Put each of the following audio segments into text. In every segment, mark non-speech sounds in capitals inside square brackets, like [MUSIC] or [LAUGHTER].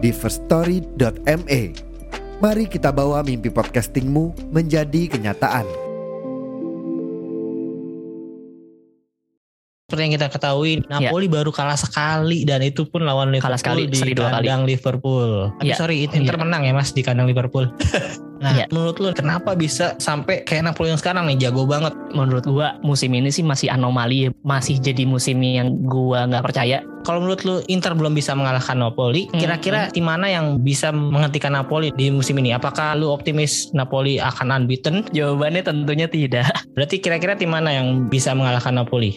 di firststory.me. Mari kita bawa mimpi podcastingmu menjadi kenyataan. Seperti yang kita ketahui, Napoli baru kalah sekali dan itu pun lawan Liverpool Kalah sekali, di seri dua kali. kandang Liverpool. Tapi Iya. sorry, Inter Iya. menang ya Mas di kandang Liverpool. [LAUGHS] nah, Iya. menurut lu kenapa bisa sampai kayak Napoli yang sekarang nih jago banget? menurut gua musim ini sih masih anomali ya. masih jadi musim yang gua nggak percaya Kalau menurut lu Inter belum bisa mengalahkan Napoli, Hmm, kira-kira tim mana yang bisa menghentikan Napoli di musim ini? Apakah lu optimis Napoli akan unbeaten? jawabannya tentunya tidak Berarti kira-kira tim mana yang bisa mengalahkan Napoli?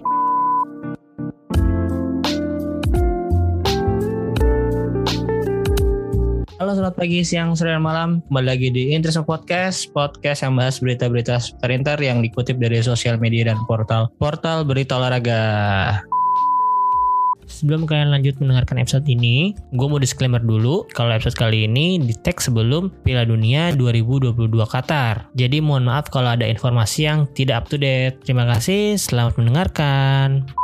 Halo selamat pagi, siang, sore, dan malam Kembali lagi di Interest Podcast Podcast yang bahas berita-berita seputar Inter Yang dikutip dari sosial media dan portal Portal berita olahraga Sebelum kalian lanjut mendengarkan episode ini, gue mau disclaimer dulu kalau episode kali ini di tag sebelum Piala Dunia 2022 Qatar. Jadi mohon maaf kalau ada informasi yang tidak up to date. Terima kasih, selamat mendengarkan.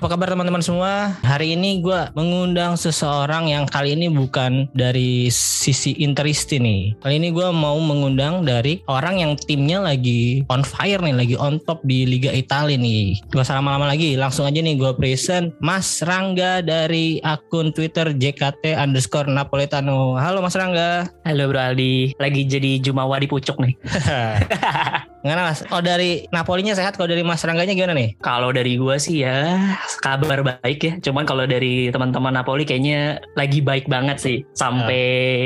Apa kabar teman-teman semua? Hari ini gue mengundang seseorang yang kali ini bukan dari sisi Interisti nih. Kali ini gue mau mengundang dari orang yang timnya lagi on fire nih, lagi on top di Liga Italia nih. Gak usah lama-lama lagi, langsung aja nih gue present Mas Rangga dari akun Twitter JKT underscore Napoletano. Halo Mas Rangga. halo Bro Aldi lagi jadi jumawa di pucuk nih [LAUGHS] Gimana Mas? Oh dari Napolinya sehat, kalau dari Mas Rangganya gimana nih? kalau dari gua sih ya kabar baik ya cuman kalau dari teman-teman Napoli kayaknya lagi baik banget sih sampai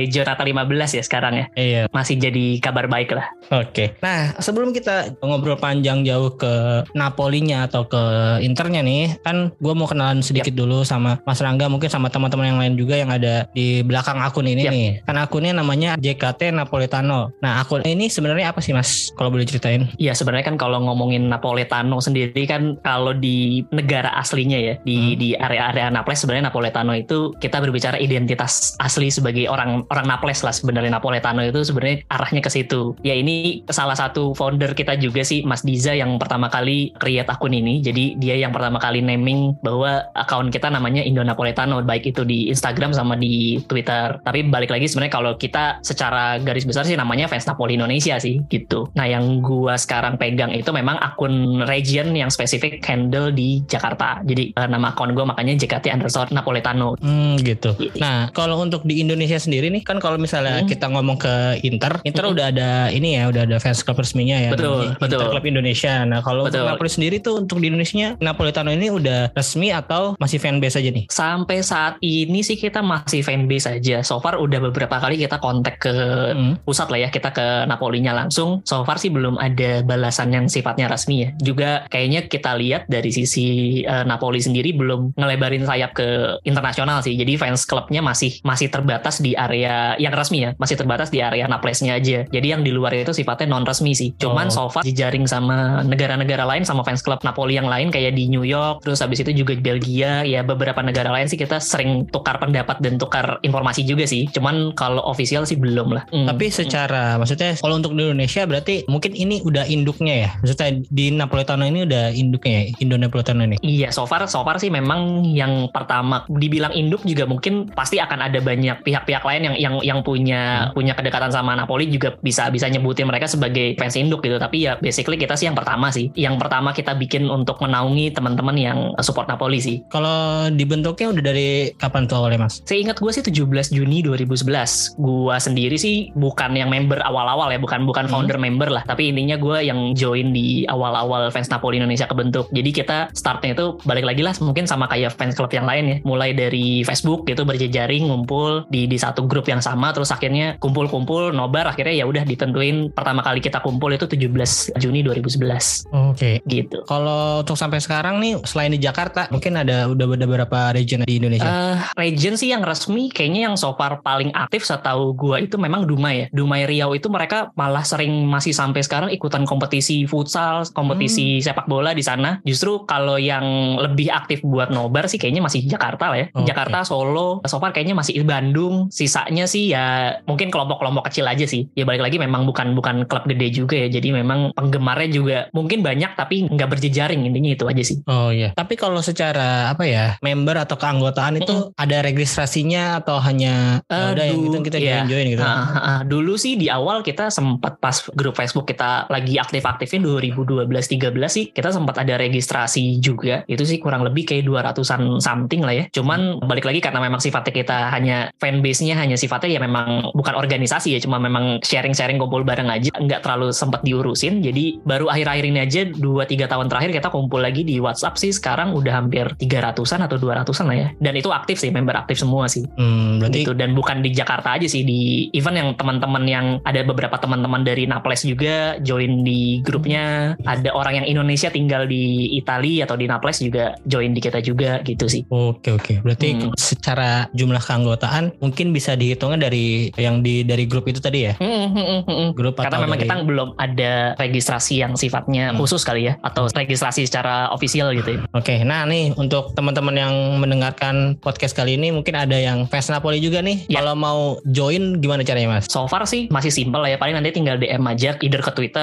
Jorata 15 ya sekarang ya Iya. masih jadi kabar baik lah Oke. Nah, sebelum kita ngobrol panjang jauh ke Napolinya atau ke Internya nih, kan gue mau kenalan sedikit dulu sama Mas Rangga, mungkin sama teman-teman yang lain juga yang ada di belakang akun ini Yap. nih. Kan akunnya namanya JKT Napoletano. Nah, akun ini sebenarnya apa sih Mas? Kalau boleh ceritain? Ya sebenarnya kan kalau ngomongin Napoletano sendiri kan kalau di negara aslinya ya di Hmm. di area-area Naples sebenarnya Napoletano itu kita berbicara identitas asli sebagai orang orang Naples lah sebenarnya Napoletano itu sebenarnya arahnya ke situ. Ya ini salah satu founder kita juga sih Mas Diza yang pertama kali create akun ini. Jadi dia yang pertama kali naming bahwa akun kita namanya Indo Napoletano baik itu di Instagram sama di Twitter. Tapi balik lagi sebenarnya kalau kita secara garis besar sih namanya fans Napoli Indonesia sih gitu. Nah yang gua sekarang pegang itu memang akun region yang spesifik handle di Jakarta. Jadi eh, nama akun gua makanya JKT underscore Napoletano. Hmm, gitu. Nah, kalau untuk di Indonesia sendiri nih, kan kalau misalnya Hmm. kita ngomong ke Inter, Inter Hmm. udah ada ini ya, udah ada fans club resminya ya. Betul, namanya betul. Inter Club Indonesia. Nah, kalau untuk Betul. Napoli sendiri tuh untuk di Indonesia, Napoletano ini udah resmi atau masih fanbase aja nih? Sampai saat ini sih kita masih fanbase aja. So far udah beberapa kali kita kontak ke Hmm. pusat lah ya kita ke Napolinya langsung. So far sih belum ada balasan yang sifatnya resmi ya. Juga kayaknya kita lihat dari sisi eh, Napoli sendiri belum ngelebarin sayap ke internasional sih. Jadi fans klubnya masih masih terbatas di area yang resmi ya, masih terbatas di area Naplesnya aja. Jadi yang di luar itu sifatnya non resmi sih. Cuman Oh. so far dijaring sama negara-negara lain sama fans klub Napoli yang lain kayak di New York, terus habis itu juga di Belgia, ya beberapa negara lain sih kita sering tukar pendapat dan tukar informasi juga sih. Cuman kalau official sih belum lah. Hmm. Tapi secara maksudnya kalau untuk di Indonesia berarti mungkin ini udah induknya ya. Maksudnya di Napoletano ini udah induknya ya, Indo Napoletano ini. Iya, so far so far sih memang yang pertama dibilang induk juga mungkin pasti akan ada banyak pihak-pihak lain yang yang yang punya punya kedekatan sama Napoli juga bisa bisa nyebutin mereka sebagai fans induk gitu. Tapi ya basically kita sih yang pertama sih. Yang pertama kita bikin untuk menaungi teman-teman yang support Napoli sih. Kalau dibentuknya udah dari kapan tuh awalnya Mas? Seingat gue sih 17 Juni 2011. Gua sendiri sih bukan yang member awal-awal ya, bukan bukan Hmm. founder member lah. Tapi intinya company-nya gue yang join di awal-awal fans Napoli Indonesia kebentuk. Jadi kita startnya itu balik lagi lah mungkin sama kayak fans club yang lain ya. Mulai dari Facebook gitu berjejaring ngumpul di di satu grup yang sama terus akhirnya kumpul-kumpul nobar akhirnya ya udah ditentuin pertama kali kita kumpul itu 17 Juni 2011 Oke. gitu. Kalau untuk sampai sekarang nih selain di Jakarta mungkin ada udah ada beberapa region di Indonesia. Eh, region sih yang resmi kayaknya yang so far paling aktif setahu gua itu memang Dumai ya. Dumai Riau itu mereka malah sering masih sampai sekarang ikutan kompetisi futsal, kompetisi Hmm. sepak bola di sana. Justru kalau yang lebih aktif buat nobar sih kayaknya masih Jakarta lah ya. Oke. Jakarta, Solo, so far kayaknya masih Bandung. Sisanya sih ya mungkin kelompok-kelompok kecil aja sih. Ya balik lagi memang bukan bukan klub gede juga ya. Jadi memang penggemarnya juga mungkin banyak tapi nggak berjejaring intinya itu aja sih. Oh iya. Tapi kalau secara apa ya member atau keanggotaan itu ada registrasinya atau hanya ya udah yang Aduh, gitu kita iya. join gitu. Ah, ah, ah. dulu sih di awal kita sempat pas grup Facebook kita lagi aktif-aktifnya 2012-13 sih kita sempat ada registrasi juga. Itu sih kurang lebih kayak 200an something lah ya. Cuman balik lagi karena memang sifatnya kita hanya fanbase-nya hanya sifatnya ya memang bukan organisasi ya cuma memang sharing-sharing kumpul bareng aja nggak terlalu sempat diurusin. Jadi baru akhir-akhir ini aja 2-3 tahun terakhir kita kumpul lagi di WhatsApp sih sekarang udah hampir 300an atau 200an lah ya. Dan itu aktif sih member aktif semua sih. Hmm, berarti gitu dan bukan di Jakarta aja sih di event yang teman-teman yang ada beberapa teman-teman dari Naples juga join di grupnya ada orang yang Indonesia tinggal di Italia atau di Naples juga join di kita juga gitu sih Oke oke. Berarti Hmm. secara jumlah keanggotaan mungkin bisa dihitungnya dari yang di dari grup itu tadi ya. Mm, mm, mm, mm. Grup karena memang dari- kita belum ada registrasi yang sifatnya Hmm. khusus kali ya atau registrasi secara official gitu ya Oke, nah nih untuk teman-teman yang mendengarkan podcast kali ini mungkin ada yang fans Napoli juga nih. Ya. Kalau mau join gimana caranya mas? So far sih masih simpel lah ya paling nanti tinggal DM aja either ke Twitter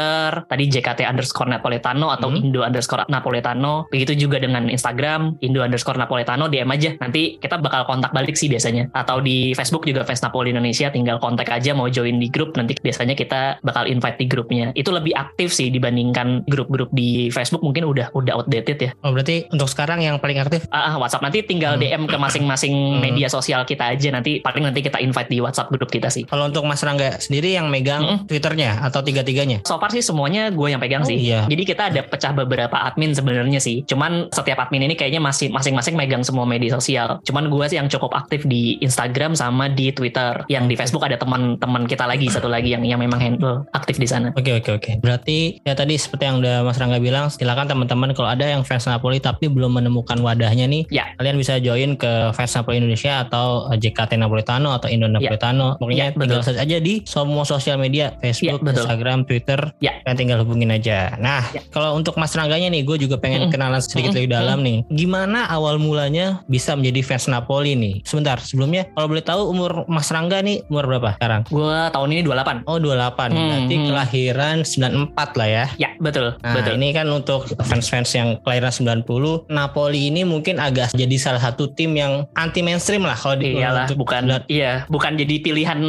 tadi JKT underscore Napoletano atau Hmm. Indo underscore Napoletano begitu juga dengan Instagram Indo underscore Napoletano DM aja nanti kita bakal kontak balik sih biasanya atau di Facebook juga fans Napoli Indonesia tinggal kontak aja mau join di grup nanti biasanya kita bakal invite di grupnya itu lebih aktif sih dibandingkan grup-grup di Facebook mungkin udah udah outdated ya Oh berarti untuk sekarang yang paling aktif Ah, ah, WhatsApp nanti tinggal Hmm. DM ke masing-masing Hmm. media sosial kita aja nanti paling nanti kita invite di WhatsApp grup kita sih kalau untuk Mas Rangga sendiri yang megang Mm-mm. Twitternya atau tiga-tiganya? So far sih semuanya gue yang pegang Oh, sih. iya. Jadi kita ada pecah beberapa admin sebenarnya sih. Cuman setiap admin ini kayaknya masih masing-masing megang semua media sosial. Cuman gue sih yang cukup aktif di Instagram sama di Twitter. Yang di Facebook ada teman-teman kita lagi satu lagi yang yang memang handle aktif di sana. Oke oke oke. Berarti ya tadi seperti yang udah Mas Rangga bilang, silakan teman-teman kalau ada yang fans Napoli tapi belum menemukan wadahnya nih, Ya. kalian bisa join ke fans Napoli Indonesia atau eh, JKT Napolitano atau Indo Napolitano. Pokoknya Ya, tinggal search aja di semua sosial media, Facebook, Ya, betul. Instagram, Twitter. Ya. Kalian tinggal hubungin aja. Nah, Ya. kalau untuk Mas Rangganya nih, gue juga pengen Mm-mm. kenalan sedikit Mm-mm. lebih dalam nih. Gimana awal mulanya bisa menjadi fans Napoli nih? Sebentar, sebelumnya kalau boleh tahu umur Mas Rangga nih umur berapa sekarang? Gue tahun ini 28. Oh 28 Hmm, Berarti hmm. kelahiran 94 lah ya Ya, betul. Nah betul. ini kan untuk fans-fans yang kelahiran 90 Napoli ini mungkin agak jadi salah satu tim yang anti mainstream lah kalau di Iyalah, untuk- bukan iya, bukan jadi pilihan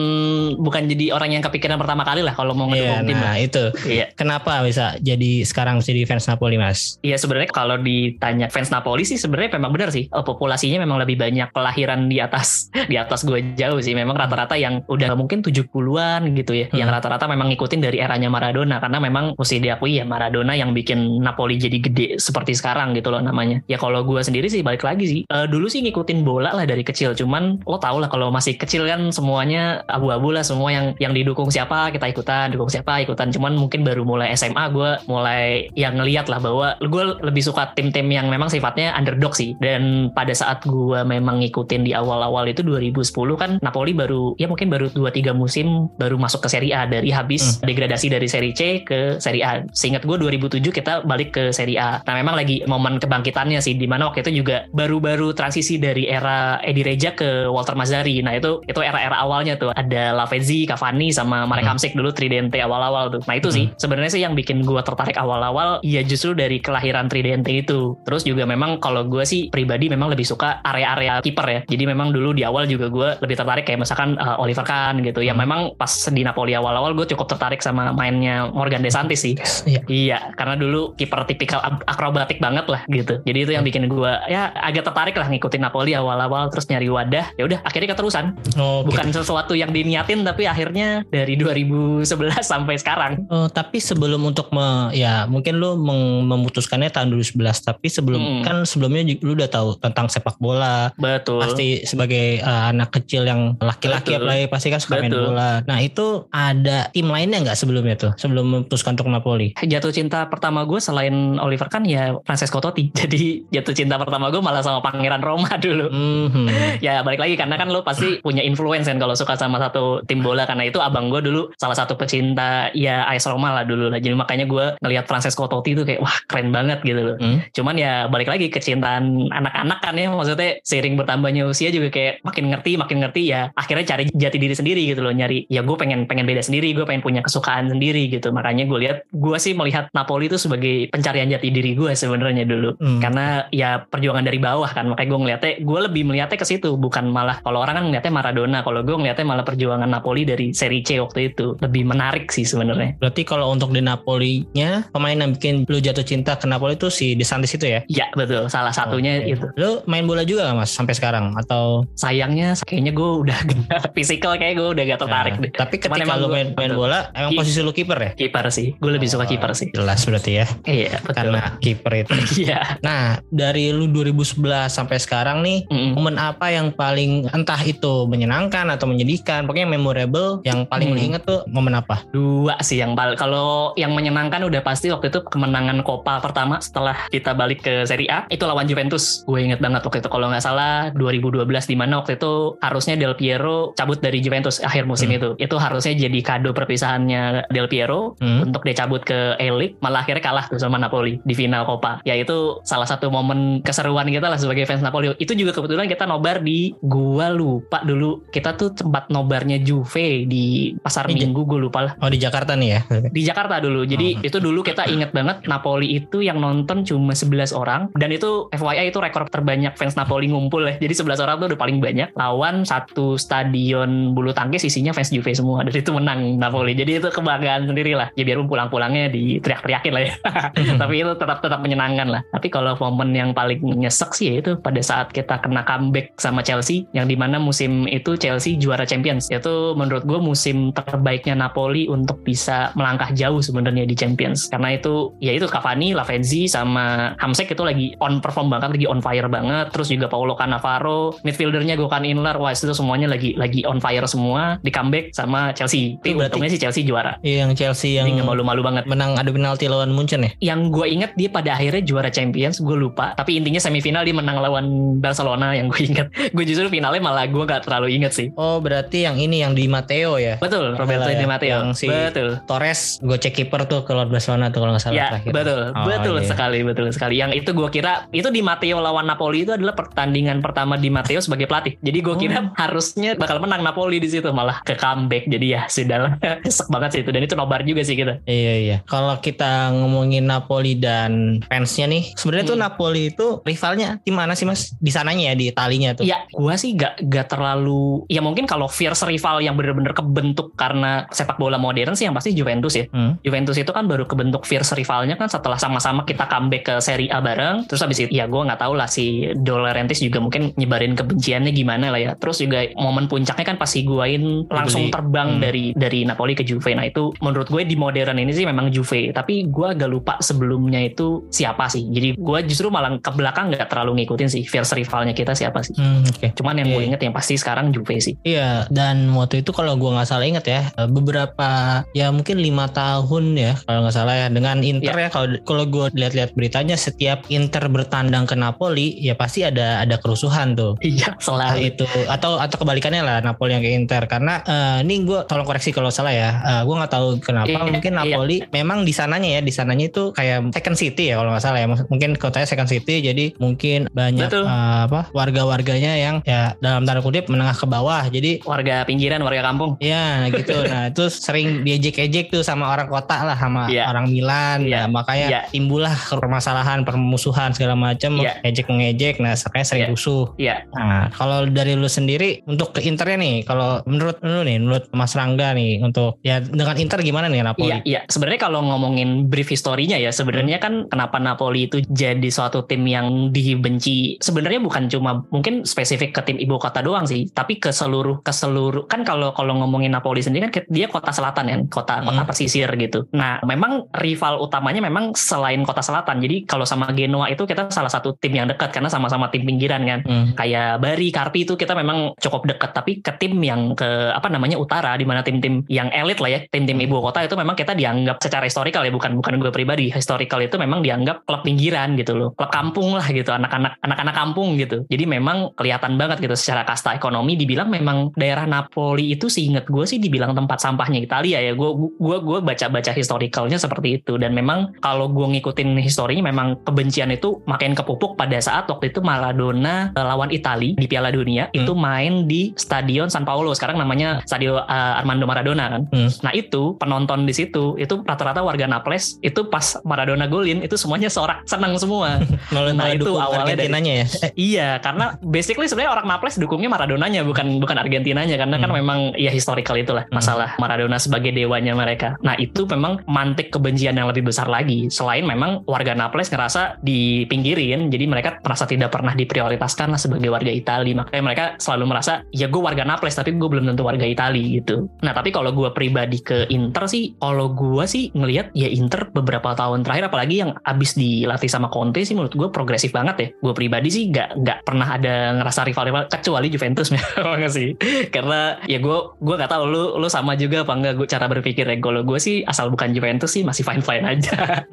bukan jadi orang yang kepikiran pertama kali lah kalau mau Iya, ngedukung tim. nah lah. itu Iya. kenapa bisa jadi sekarang jadi fans Napoli mas? Iya sebenarnya kalau ditanya fans Napoli sih sebenarnya memang benar sih. Eh, populasinya memang lebih banyak kelahiran di atas [LAUGHS] di atas gue jauh sih. Memang rata-rata yang udah mungkin 70-an gitu ya yang Hmm. rata-rata memang ngikutin dari eranya Maradona. Karena memang mesti diakui ya Maradona yang bikin Napoli jadi gede seperti sekarang gitu loh namanya. Ya kalau gue sendiri sih balik lagi sih. Eh, dulu sih ngikutin bola lah dari kecil. Cuman lo tau lah kalau masih kecil kan semuanya abu-abu lah. Semua yang yang didukung siapa kita ikutan. Dukung siapa ikutan. Cuman mungkin baru mulai SMA gue mulai yang ngeliat lah bahwa gue lebih suka tim-tim yang memang sifatnya underdog sih. Dan pada saat gue memang ngikutin di awal-awal itu 2010 kan Napoli baru ya mungkin baru 2-3 musim baru masuk ke Serie A dari habis degradasi dari Serie C ke Serie A. Seingat gue 2007 kita balik ke Serie A. Nah memang lagi momen kebangkitannya sih di mana waktu itu juga baru-baru transisi dari era Edi Reja ke Walter Mazzari. Nah itu itu era-era awalnya tuh. Ada Lavezzi, Cavani sama Marek Hmm. Hamsik dulu Tridente awal-awal tuh. Nah itu sih sebenarnya sih yang bikin gue tertarik awal-awal ya justru dari kelahiran Tridente itu terus juga memang kalau gue sih pribadi memang lebih suka area-area kiper ya jadi memang dulu di awal juga gue lebih tertarik kayak misalkan uh, Oliver Kahn gitu ya Hmm. memang pas di Napoli awal-awal gue cukup tertarik sama mainnya Morgan De Santis sih Iya. Iya, karena dulu kiper tipikal ak- akrobatik banget lah gitu. Jadi itu yang bikin gue ya agak tertarik lah ngikutin Napoli awal-awal terus nyari wadah. Ya udah akhirnya keterusan. Oke. Bukan sesuatu yang diniatin tapi akhirnya dari 2011 [LAUGHS] sampai sekarang. Oh, tapi sebelum untuk me, ya mungkin lu meng- memutuskannya tahun 2011 tapi sebelum Hmm. kan sebelumnya lu udah tahu tentang sepak bola Betul. pasti sebagai uh, anak kecil yang laki-laki apalagi pasti kan suka main bola. Nah itu ada tim lainnya nggak sebelumnya tuh sebelum memutuskan untuk Napoli? Jatuh cinta pertama gue selain Oliver kan ya Francesco Totti. [LAUGHS] Jadi jatuh cinta pertama gue malah sama Pangeran Roma [LAUGHS] dulu. Mhm. Ya balik lagi karena kan lo pasti punya influence kan kalau suka sama satu tim bola karena itu abang gue dulu salah satu pecinta ya AS Roma lah dulu lah. Jadi makanya gue ngelihat Francesco Totti itu kayak wah keren banget gitu loh. Hmm. Cuman ya balik lagi kecintaan anak-anak kan ya. Maksudnya seiring bertambahnya usia juga kayak makin ngerti makin ngerti ya akhirnya cari jati diri sendiri gitu loh. Nyari ya gue pengen pengen beda sendiri gue pengen punya kesukaan sendiri gitu. Makanya gue lihat gue sih melihat Napoli itu sebagai pencarian jati diri gue sebenarnya dulu. Hmm. karena ya perjuangan dari bawah kan. Makanya gue ngeliatnya gue lebih melihatnya ke situ. Bukan malah kalau orang kan ngeliatnya Maradona. Kalau gue ngeliatnya malah perjuangan Napoli dari seri C waktu itu. Lebih menarik sih sebenarnya Berarti kalau untuk di Napoli-nya pemain yang bikin lu jatuh cinta ke Napoli itu si De Santis itu ya? ya betul salah satunya Oke. itu Lu main bola juga gak mas sampai sekarang atau sayangnya kayaknya gue udah [LAUGHS] physical kayak gue udah gak tertarik Nah, deh. Tapi Cuman ketika emang lu gua- main, main betul. bola emang Ki- posisi lu kiper ya? kiper sih, gue lebih suka kiper sih. Jelas berarti ya Iya betul. karena kiper itu. [LAUGHS] Iya. Nah dari lu 2011 sampai sekarang nih Mm-mm. momen apa yang paling entah itu menyenangkan atau menyedihkan pokoknya memorable yang paling Hmm. lu inget tuh momen apa? Dua sih yang kalau yang menyenangkan udah pasti waktu itu kemenangan Copa pertama setelah kita balik ke Serie A itu lawan Juventus. Gue inget banget waktu itu kalau nggak salah 2012 di mana waktu itu harusnya Del Piero cabut dari Juventus akhir musim Hmm. itu. Itu harusnya jadi kado perpisahannya Del Piero Hmm? untuk dia cabut ke A-League malah akhirnya kalah tuh sama Napoli di final Copa. Ya itu salah satu momen keseruan kita lah sebagai fans Napoli. Itu juga kebetulan kita nobar di gua lupa dulu kita tuh tempat nobarnya Juve di pasar Di- Minggu gue lupa lah Oh di Jakarta nih ya? Di Jakarta dulu. Jadi Oh. itu dulu kita inget banget Napoli itu yang nonton cuma 11 orang dan itu FYI itu rekor terbanyak fans Napoli ngumpul ya. Jadi 11 orang tuh udah paling banyak lawan satu stadion bulu tangkis isinya fans Juve semua dan itu menang Napoli. Jadi itu kebanggaan sendiri lah. Ya biarpun pulang-pulangnya diteriak-teriakin lah ya. [LAUGHS] Tapi itu tetap tetap menyenangkan lah. Tapi kalau momen yang paling nyesek sih ya itu pada saat kita kena comeback sama Chelsea yang di mana musim itu Chelsea juara Champions. Itu menurut gue musim terbaiknya Napoli untuk bisa melangkah jauh sebenarnya di Champions. Karena itu ya itu Cavani, Lavezzi sama Hamsik itu lagi on perform banget, lagi on fire banget. Terus juga Paulo Cannavaro, midfieldernya Gökhan Inler, wah itu semuanya lagi lagi on fire semua di comeback sama Chelsea. Tapi berarti- untungnya sih Chelsea juara. Iya, yang Chelsea yang Jadi malu-malu banget menang adu penalti lawan Munchen ya? yang gue inget dia pada akhirnya juara Champions gue lupa tapi intinya semifinal dia menang lawan Barcelona yang gue inget [LAUGHS] gue justru finalnya malah gue gak terlalu inget sih Oh berarti yang ini yang di Matteo ya? betul Roberto Salah ya, Di Matteo yang si- betul Torres gocek kiper tuh ke lawan Barcelona tuh kalau nggak salah Ya terakhir. betul Oh, betul iya. sekali betul sekali yang itu gue kira itu di Matteo lawan Napoli itu adalah pertandingan pertama di Matteo sebagai pelatih jadi gue kira Oh. harusnya bakal menang Napoli di situ malah ke comeback jadi ya sudah lah [LAUGHS] Sek banget sih itu dan itu nobar juga sih kita Iya iya. Kalau kita ngomongin Napoli dan fansnya nih, sebenarnya tuh Hmm. Napoli itu rivalnya tim mana sih mas? Di sananya ya, di Italinya tuh. Ya, gua sih gak, gak terlalu. Ya mungkin kalau fierce rival yang bener-bener kebentuk karena sepak bola modern sih yang pasti Juventus ya. Hmm. Juventus itu kan baru kebentuk fierce rivalnya kan setelah sama-sama kita comeback ke Serie A bareng. Terus habis itu ya gua nggak tahu lah si De Laurentiis juga mungkin nyebarin kebenciannya gimana lah ya. Terus juga momen puncaknya kan pas Higuain langsung terbang Hmm. dari dari Napoli ke Juve. Nah itu menurut gue di modern ini sih memang Juve. Tapi gua agak lupa sebelumnya itu siapa sih. Jadi gua justru malah ke belakang nggak terlalu ngikutin sih fierce rivalnya kita siapa sih. Hmm, Oke. Cuman yang gue Iya. inget yang pasti sekarang Juve sih. Iya, dan waktu itu kalau gua nggak salah inget ya, eh, beberapa ya mungkin lima tahun ya kalau nggak salah ya dengan Inter ya. Kalau kalau gua lihat-lihat beritanya setiap Inter bertandang ke Napoli ya pasti ada ada kerusuhan tuh. Iya, Entah selalu. itu atau atau kebalikannya lah Napoli yang ke Inter karena eh, ini gue tolong koreksi kalau salah ya Eh, gue nggak tahu kenapa Iya, mungkin iya. Napoli memang di sananya ya di sananya itu kayak second city ya kalau nggak salah ya mungkin kotanya second city jadi mungkin banyak Betul. eh, apa warga-warganya yang ya dalam tanda kutip menengah ke bawah jadi Warga pinggiran, warga kampung. Ya gitu. Nah itu sering diejek-ejek tuh sama orang kota lah, sama Iya. orang Milan. Iya. Nah, makanya Iya. timbullah permasalahan, permusuhan segala macam, Iya. ejek mengejek. Nah, makanya sering Iya. rusuh. Iya. Nah, kalau dari lu sendiri untuk ke Internya nih, kalau menurut lu nih, menurut Mas Rangga nih, untuk ya dengan Inter gimana nih Napoli? Iya, iya. Sebenarnya kalau ngomongin brief historinya ya, sebenarnya kan kenapa Napoli itu jadi suatu tim yang dibenci. Sebenarnya bukan cuma mungkin spesifik ke tim ibu kota doang sih, tapi ke seluruh ke seluruh kan kalau kalau ngomongin Napoli sendiri kan dia kota selatan kan, kota kota kota pesisir gitu. Nah, memang rival utamanya memang selain kota selatan. Jadi kalau sama Genoa itu kita salah satu tim yang dekat karena sama-sama tim pinggiran kan. Hmm. Kayak Bari, Karpi itu kita memang cukup dekat. Tapi ke tim yang ke apa namanya utara, di mana tim-tim yang elit lah ya, tim-tim ibu kota itu memang kita dianggap secara historikal ya, bukan bukan gue pribadi. Historikal itu memang dianggap klub pinggiran gitu loh, klub kampung lah gitu, anak-anak anak-anak kampung gitu. Jadi memang kelihatan banget gitu secara kasta ekonomi dibilang memang daerah Napoli itu seinget gue sih dibilang tempat sampahnya Italia ya. Gue gue gue baca-baca historicalnya seperti itu dan memang kalau gue ngikutin historinya memang kebencian itu makin kepupuk pada saat waktu itu Maradona eh, lawan Italia di Piala Dunia Hmm. itu main di Stadion San Paolo sekarang namanya Stadio eh, Armando Maradona kan. Hmm. Nah itu penonton di situ itu rata-rata warga Naples itu pas Maradona golin itu semuanya sorak senang semua. [LAUGHS] Nah, itu awalnya dari- ya. Eh, Iya, karena basically sebenarnya orang Naples dukungnya Maradonanya bukan bukan Argentinanya karena kan Hmm. memang ya historical itulah Hmm. masalah Maradona sebagai dewanya mereka. Nah, itu memang mantik kebencian yang lebih besar lagi. Selain memang warga Naples ngerasa dipinggirin, jadi mereka merasa tidak pernah diprioritaskan lah sebagai warga Italia. Makanya mereka selalu merasa, ya gue warga Naples tapi gue belum tentu warga Italia gitu. Nah, tapi kalau gue pribadi ke Inter sih, kalau gue sih ngelihat ya Inter beberapa tahun terakhir apalagi yang abis dilatih sama Conte sih menurut gue progresif banget ya. Gue pribadi sih nggak nggak pernah ada ngerasa rival-rival kecuali Juventus [LAUGHS] memang sih. Karena ya gue gue nggak tahu lu lu sama juga apa enggak gue cara berpikir ya. Kalau gue sih asal bukan Juventus sih masih fine fine aja.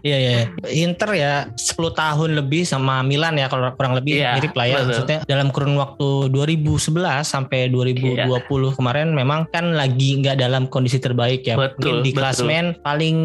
Iya iya. Inter ya 10 tahun lebih sama Milan ya kalau kurang lebih Iya, mirip lah ya. betul. Maksudnya dalam kurun waktu 2011 sampai 2020 kemarin memang kan lagi nggak dalam kondisi terbaik ya. Betul, Mungkin di betul. klasmen paling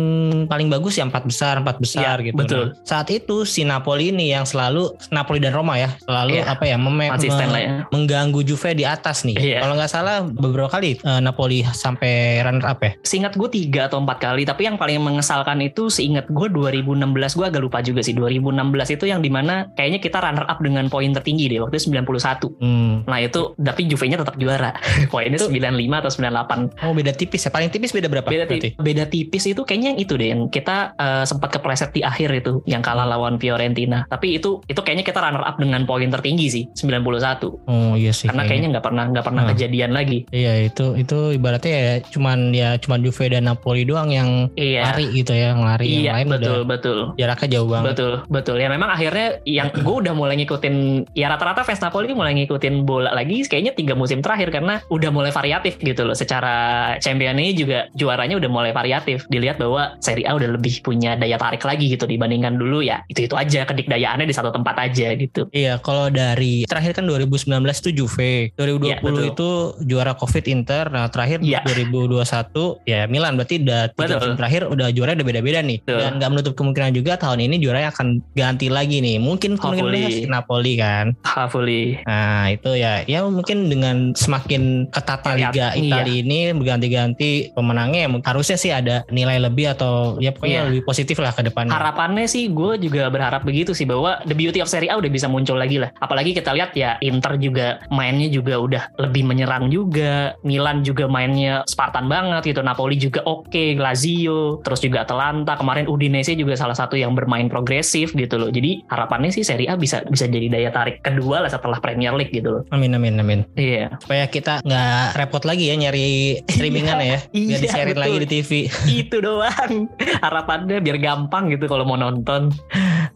paling bagus ya empat besar empat besar Iya, gitu. betul. Nah, saat itu si Napoli ini yang selalu Napoli dan Roma ya selalu Iya, apa ya meme- Konsisten me- lah ya. mengganggu Juve di atas nih. Iya. Kalau nggak salah beberapa kali eh, Napoli sampai runner up ya. Seingat gue tiga atau empat kali, tapi yang paling mengesalkan itu seingat gue 2016 gue agak lupa juga sih 2016 itu yang di mana kayaknya kita runner up dengan poin tertinggi deh waktu itu 91. Hmm. Nah itu tapi Juve-nya tetap juara. [LAUGHS] Poinnya Itu- 95 atau 98. Oh beda tipis ya. Paling tipis beda berapa? Beda, berarti? ti- beda tipis itu kayaknya yang itu deh yang kita eh, sempat kepleset di akhir itu yang kalah lawan Fiorentina. Tapi itu itu kayaknya kita runner up dengan poin tertinggi sih 91. Oh iya sih. Karena kayaknya nggak pernah nggak pernah Hmm. kejadian lagi. Iya itu itu ibaratnya ya cuman ya cuman Juve dan Napoli doang yang Iya. lari gitu ya, yang lari yang Iya lain betul udah betul. jaraknya jauh banget. Betul, betul. Ya memang akhirnya yang gue udah mulai ngikutin ya rata-rata fans Napoli mulai ngikutin bola lagi kayaknya tiga musim terakhir karena udah mulai variatif gitu loh. Secara champion ini juga juaranya udah mulai variatif. Dilihat bahwa Serie A udah lebih punya daya tarik lagi gitu dibandingkan dulu ya. Itu-itu aja kedikdayaannya di satu tempat aja gitu. Iya, kalau dari terakhir kan 2019 itu Juve, 2020 Iya, betul. itu juara Covid Inter, nah terakhir Iya. 2021 ya Milan berarti udah tiga Betul. musim terakhir udah juara udah beda-beda nih. Betul. Dan nggak menutup kemungkinan juga tahun ini juara akan ganti lagi nih. Mungkin kemungkinan Napoli kan. Hopefully. Nah itu ya, ya mungkin dengan semakin ketatnya Variat- Liga iya. Italia ini berganti-ganti pemenangnya, ya, harusnya sih ada nilai lebih atau ya pokoknya Iya. lebih positif lah ke depannya. Harapannya sih gue juga berharap begitu sih bahwa the beauty of Serie A udah bisa muncul lagi lah. Apalagi kita lihat ya Inter juga mainnya juga udah lebih menyerang juga. Milan juga mainnya Spartan banget gitu. Napoli juga oke, Lazio, terus juga Atalanta. Kemarin Udinese juga salah satu yang bermain progresif gitu loh. Jadi harapannya sih Serie A bisa bisa jadi daya tarik kedua lah setelah Premier League gitu loh. Amin amin amin. Iya. Supaya kita nggak repot lagi ya nyari [LAUGHS] streamingan ya, biar Iya, di lagi di TV. Itu doang. Harapannya biar gampang gitu kalau mau nonton.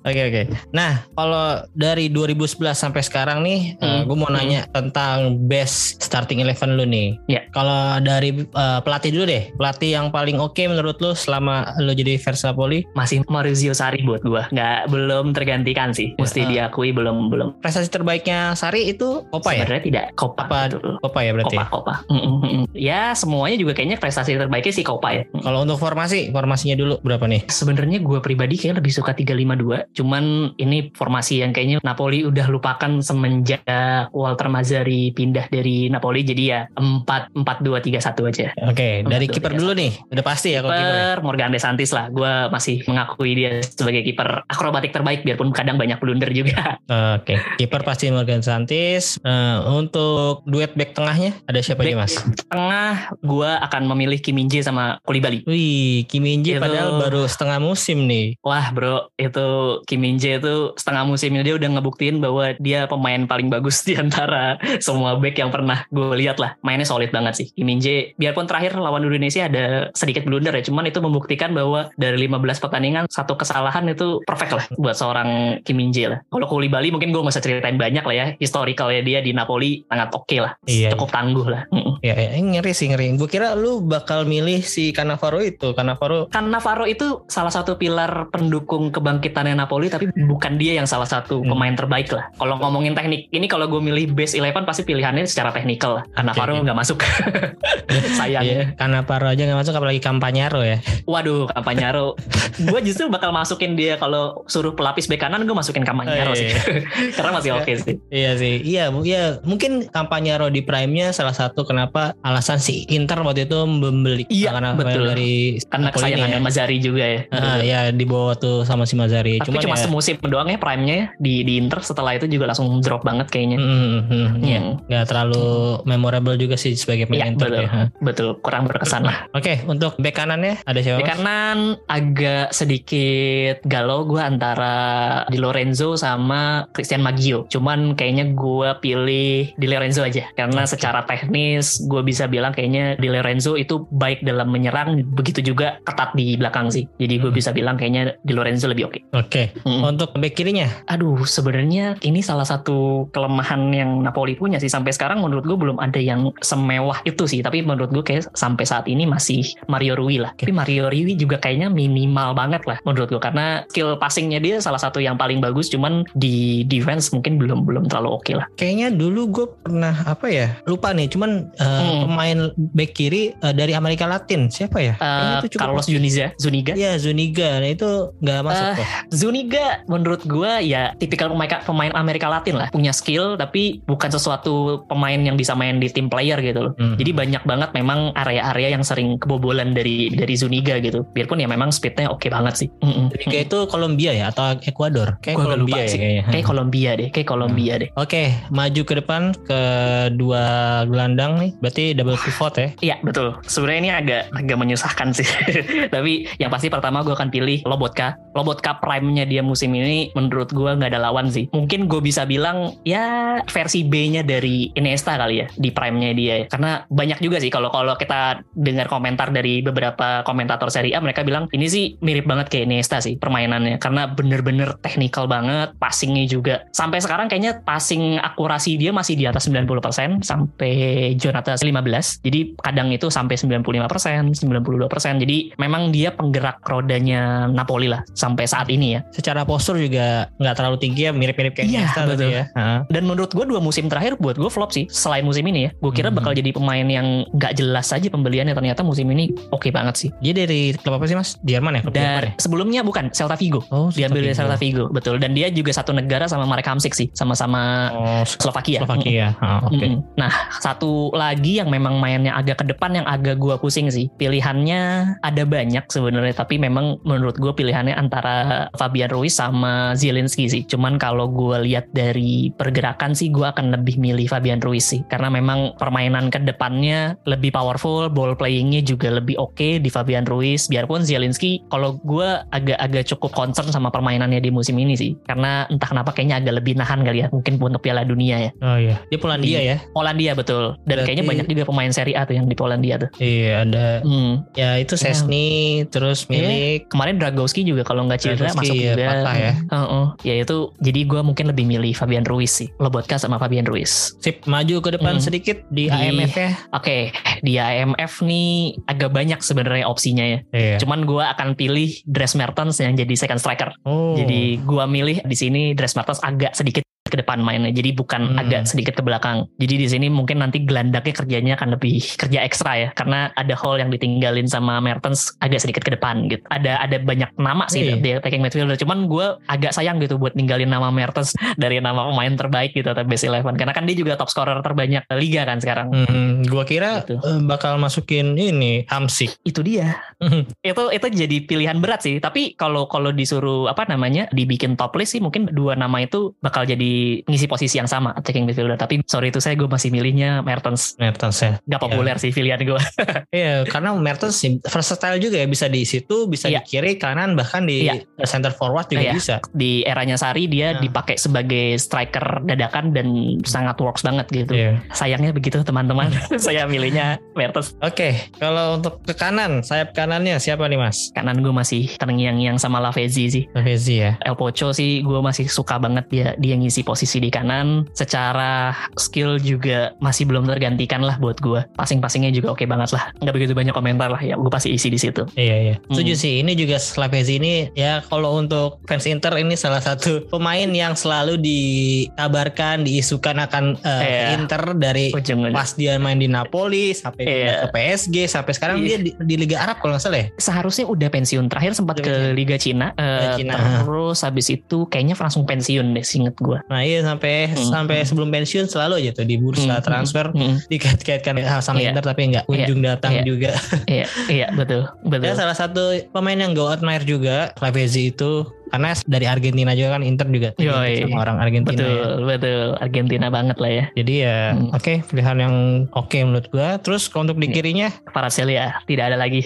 Oke oke. Nah kalau dari 2011 sampai sekarang nih, Hmm. gue mau nanya tentang best starting eleven lu nih. Ya. Kalau dari eh, pelatih dulu deh, pelatih yang paling oke menurut lu selama lu jadi Versapoli, Masih Maurizio Sarri buat gua. Nggak belum tergantikan sih. Mesti Ya. diakui belum belum prestasi terbaiknya Sari itu Kopa ya? Sebenarnya tidak Copa Apa betul. Kopa ya berarti. Copa Copa. Mm, mm, mm. Ya semuanya juga kayaknya prestasi terbaiknya sih Copa ya. Mm. Kalau untuk formasi, formasinya dulu berapa nih? Sebenarnya gue pribadi kayak lebih suka 352. Cuman ini formasi yang kayaknya Napoli udah lupakan semenjak Walter Mazzari pindah dari Napoli jadi ya 4 4 2 3 1 aja. Oke, dari Betul, kiper dulu nih. Udah pasti ya kalau kiper. ya? Morgan De Santis lah. Gue masih mengakui dia sebagai kiper akrobatik terbaik biarpun kadang banyak blunder juga. [LAUGHS] Oke, kiper pasti Morgan Santis. Eh, untuk duet back tengahnya ada siapa aja Back mas? Tengah gue akan memilih Kim Min Jae sama Koulibaly. Wih, Kim Min Jae Itu- padahal baru setengah musim nih. Wah bro, itu Kim Min Jae itu setengah musim ini dia udah ngebuktiin bahwa dia pemain paling bagus di antara semua back yang pernah gue lihat lah. Mainnya solid banget sih. Kim Min Jae biarpun terakhir lawan Indonesia ada sedikit blunder ya, cuman itu membuktikan bahwa dari 15 pertandingan satu kesalahan itu perfect lah buat seorang Kim Min Jae lah. Kalau Bali mungkin gue gak usah ceritain banyak lah ya. Historicalnya dia di Napoli sangat oke okay lah. Iya, Cukup tangguh lah. Mm-mm. Ya, ya, ngeri sih ngeri. Gue kira lu bakal milih si Cannavaro itu. Cannavaro Navarro itu salah satu pilar pendukung kebangkitannya Napoli tapi bukan dia yang salah satu Hmm. pemain terbaik lah. Kalau ngomongin teknik, ini kalau gue milih base 11 pasti pilihannya secara teknikal lah. Navarro oke. nggak masuk. [LAUGHS] Sayang. Iya, Cannavaro aja nggak masuk apalagi Campagnaro ya. Waduh, Campagnaro. [LAUGHS] gue justru bakal masukin dia kalau suruh pelapis bek kanan gue masukin Campagnaro Oh, sih. iya. [LAUGHS] Karena masih oke sih. Iya sih, iya, mu- iya mungkin Campagnaro di prime-nya salah satu kenapa alasan si Inter waktu itu membeli Iya, karena betul. dari Karena kesayangan ya. Mazzari juga ya. Ah, ya dibawa tuh sama si Mazzari. Tapi Cuman cuma ya, semusim doang ya prime-nya ya di, di Inter setelah itu juga langsung drop banget kayaknya. Hmm, hmm, hmm, iya. Hmm. nggak terlalu memorable juga sih sebagai pemain Inter betul. ya. Betul, kurang berkesan lah. Oke, untuk bek kanannya ada siapa? Di kanan agak sedikit galau gue antara Di Lorenzo sama Christian Maggio. Cuman kayaknya gue pilih Di Lorenzo aja. Karena Oke. secara teknis gue bisa bilang kayaknya Di Lorenzo itu baik dalam menyerang. Begitu juga ketat di belakang sih. Jadi gue Hmm. bisa bilang kayaknya Di Lorenzo lebih oke. Oke, Mm. untuk bek kirinya Aduh sebenarnya ini salah satu kelemahan yang Napoli punya sih. Sampai sekarang menurut gue belum ada yang semewah itu sih. Tapi menurut gue kayak sampai saat ini masih Mario Rui lah. Tapi Mario Rui juga kayaknya minimal banget lah menurut gue karena skill passingnya dia salah satu yang paling bagus. Cuman di defense mungkin belum belum terlalu oke lah. kayaknya dulu gue pernah apa ya lupa nih cuman eh, Hmm. pemain bek kiri eh, dari Amerika Latin siapa ya cukup- Carlos Zuniga, Zuniga. ya Zuniga nah itu nggak masuk Eh, kok Zuniga menurut gue ya tipikal pemain, pemain Amerika Latin lah. Punya skill tapi bukan sesuatu pemain yang bisa main di tim player gitu loh. Hmm. Jadi banyak banget memang area-area yang sering kebobolan dari dari Zuniga gitu. Biarpun ya memang speednya oke banget sih. Mm-mm. Jadi kayak itu Kolombia ya atau Ekuador kayak Gua Kolombia ya sih. kayaknya Kayak Kolombia deh, kayak Kolombia deh. Oke, maju ke depan ke dua gelandang nih. Berarti double pivot ya. Iya betul. Sebenarnya ini agak agak menyusahkan sih. [LAUGHS] Tapi yang pasti pertama gue akan pilih Lobotka. Lobotka prime-nya dia musim ini menurut gue nggak ada lawan sih. Mungkin gue bisa bilang ya versi B-nya dari Iniesta kali ya di prime-nya dia. ya. Karena banyak juga sih kalau kalau kita dengar komentar dari beberapa komentator Serie A mereka bilang ini sih mirip banget kayak Iniesta sih permainannya karena bener-bener teknikal banget, passingnya juga. Sampai sekarang kayaknya passing akurasi dia masih di atas 90% sampai Jonathan 15. Jadi kadang itu sampai 95%, 92%. Jadi memang dia penggerak rodanya Napoli lah sampai saat ini ya. Secara postur juga nggak terlalu tinggi ya, mirip-mirip kayak Iya, Iniesta tadi betul. ya. Heeh. Dan menurut gue dua musim terakhir buat gue flop sih. Selain musim ini ya, gue kira Hmm. bakal jadi pemain yang nggak jelas aja pembeliannya. Ternyata musim ini oke banget sih. Dia dari klub apa sih Mas? Jerman ya? Klub Jerman Dan ya? sebelumnya bukan Celta Vigo. Oh, Diambil dari Celta Vigo, betul. Dan dia juga satu negara sama Marek Hamsik sih, sama-sama Oh, Slovakia. Slovakia. Ah, Oke. Mm-mm. Nah, satu lagi yang memang mainnya agak ke depan yang agak gua pusing sih. Pilihannya ada banyak sebenarnya, tapi memang menurut gue pilihannya antara Fabian Ruiz sama Zielinski sih. Cuman kalau gua lihat dari pergerakan sih, gua akan lebih milih Fabian Ruiz sih, karena memang permainan ke depannya lebih powerful, ball playingnya juga lebih oke di Fabian Ruiz. Biarpun Zielinski, kalau gua agak-agak cukup concern sama permainannya di musim ini sih, karena entah kenapa kayaknya agak lebih nahan kali ya, mungkin untuk Piala Dunia ya. Oh iya. Dia Polandia ya? Polandia betul. Dan Berarti- kayaknya banyak juga pemain Serie A tuh yang di Polandia tuh. Iya, ada Hmm. ya itu Sesni terus milik Kemarin Dragowski juga kalau nggak cedera masuk ya, juga. patah ya. Heeh. ya itu. Jadi gue mungkin lebih milih Fabian Ruiz sih. Lobotka sama Fabian Ruiz. Sip, maju ke depan Hmm. sedikit di, Di- IMF ya. Oke, di IMF nih agak banyak sebenarnya opsinya ya. Iya. Cuman gue akan pilih Dres Mertens yang jadi second striker. Oh. Jadi gue milih di sini Dres Mertens agak sedikit ke depan mainnya. Jadi bukan Hmm. agak sedikit ke belakang. Jadi di sini mungkin nanti gelandangnya kerjanya akan lebih kerja ekstra ya karena ada hole yang ditinggalin sama Mertens agak sedikit ke depan gitu. Ada ada banyak nama sih Iya. di attacking midfielder. Cuman gue agak sayang gitu buat ninggalin nama Mertens [LAUGHS] dari nama pemain terbaik gitu atau best eleven karena kan dia juga top scorer terbanyak liga kan sekarang. Hmm, gua kira Gitu. eh, bakal masukin ini Hamsik. Itu dia. itu itu jadi pilihan berat sih tapi kalau kalau disuruh apa namanya dibikin top list sih mungkin dua nama itu bakal jadi ngisi posisi yang sama attacking midfielder. Tapi sorry itu saya gue masih milihnya Mertens. Mertens ya. Gak populer sih pilihan gue. [LAUGHS] Iya, karena Mertens versatile juga ya bisa di situ, bisa Iya. di kiri, kanan, bahkan di Iya. center forward juga Iya. bisa. Di eranya Sari dia Nah. dipakai sebagai striker dadakan dan sangat works banget gitu. Iya. Sayangnya begitu teman-teman. [LAUGHS] [LAUGHS] saya milihnya Mertens. Oke, kalau untuk ke kanan, sayap kanannya siapa nih Mas? Kanan gue masih terngiang-ngiang sama Lavezzi sih. Lavezzi ya. El Pocho sih gue masih suka banget dia dia ngisi posisi di kanan secara skill juga masih belum tergantikan lah buat gue passing-passingnya juga oke banget lah nggak begitu banyak komentar lah ya gue pasti isi di situ Iya iya. Hmm. Setuju sih. Ini juga Lavezzi ini ya kalau untuk fans Inter ini salah satu pemain yang selalu dikabarkan diisukan akan eh, ke Iya. Inter dari ujung pas dia main di Napoli sampai Iya. ke PSG sampai sekarang Iya. dia di, di Liga Arab kalau nggak salah ya. seharusnya udah pensiun terakhir sempat ke pensiun. Liga Cina, eh, Liga Cina. terus habis itu kayaknya langsung pensiun deh singet gue Nah iya sampai Hmm. sampai sebelum pensiun selalu aja tuh di bursa Hmm, transfer Hmm, dikait-kaitkan sama Iya. Inter tapi nggak kunjung datang Iya. juga. iya iya betul betul Ya salah satu pemain yang gue admire juga Lavezzi itu karena dari Argentina juga kan Inter juga Yoi. sama orang Argentina betul ya. betul Argentina banget lah ya. Jadi ya Hmm. oke pilihan yang oke menurut gue. Terus kalau untuk di Iya. kirinya? Kvaratskhelia tidak ada lagi.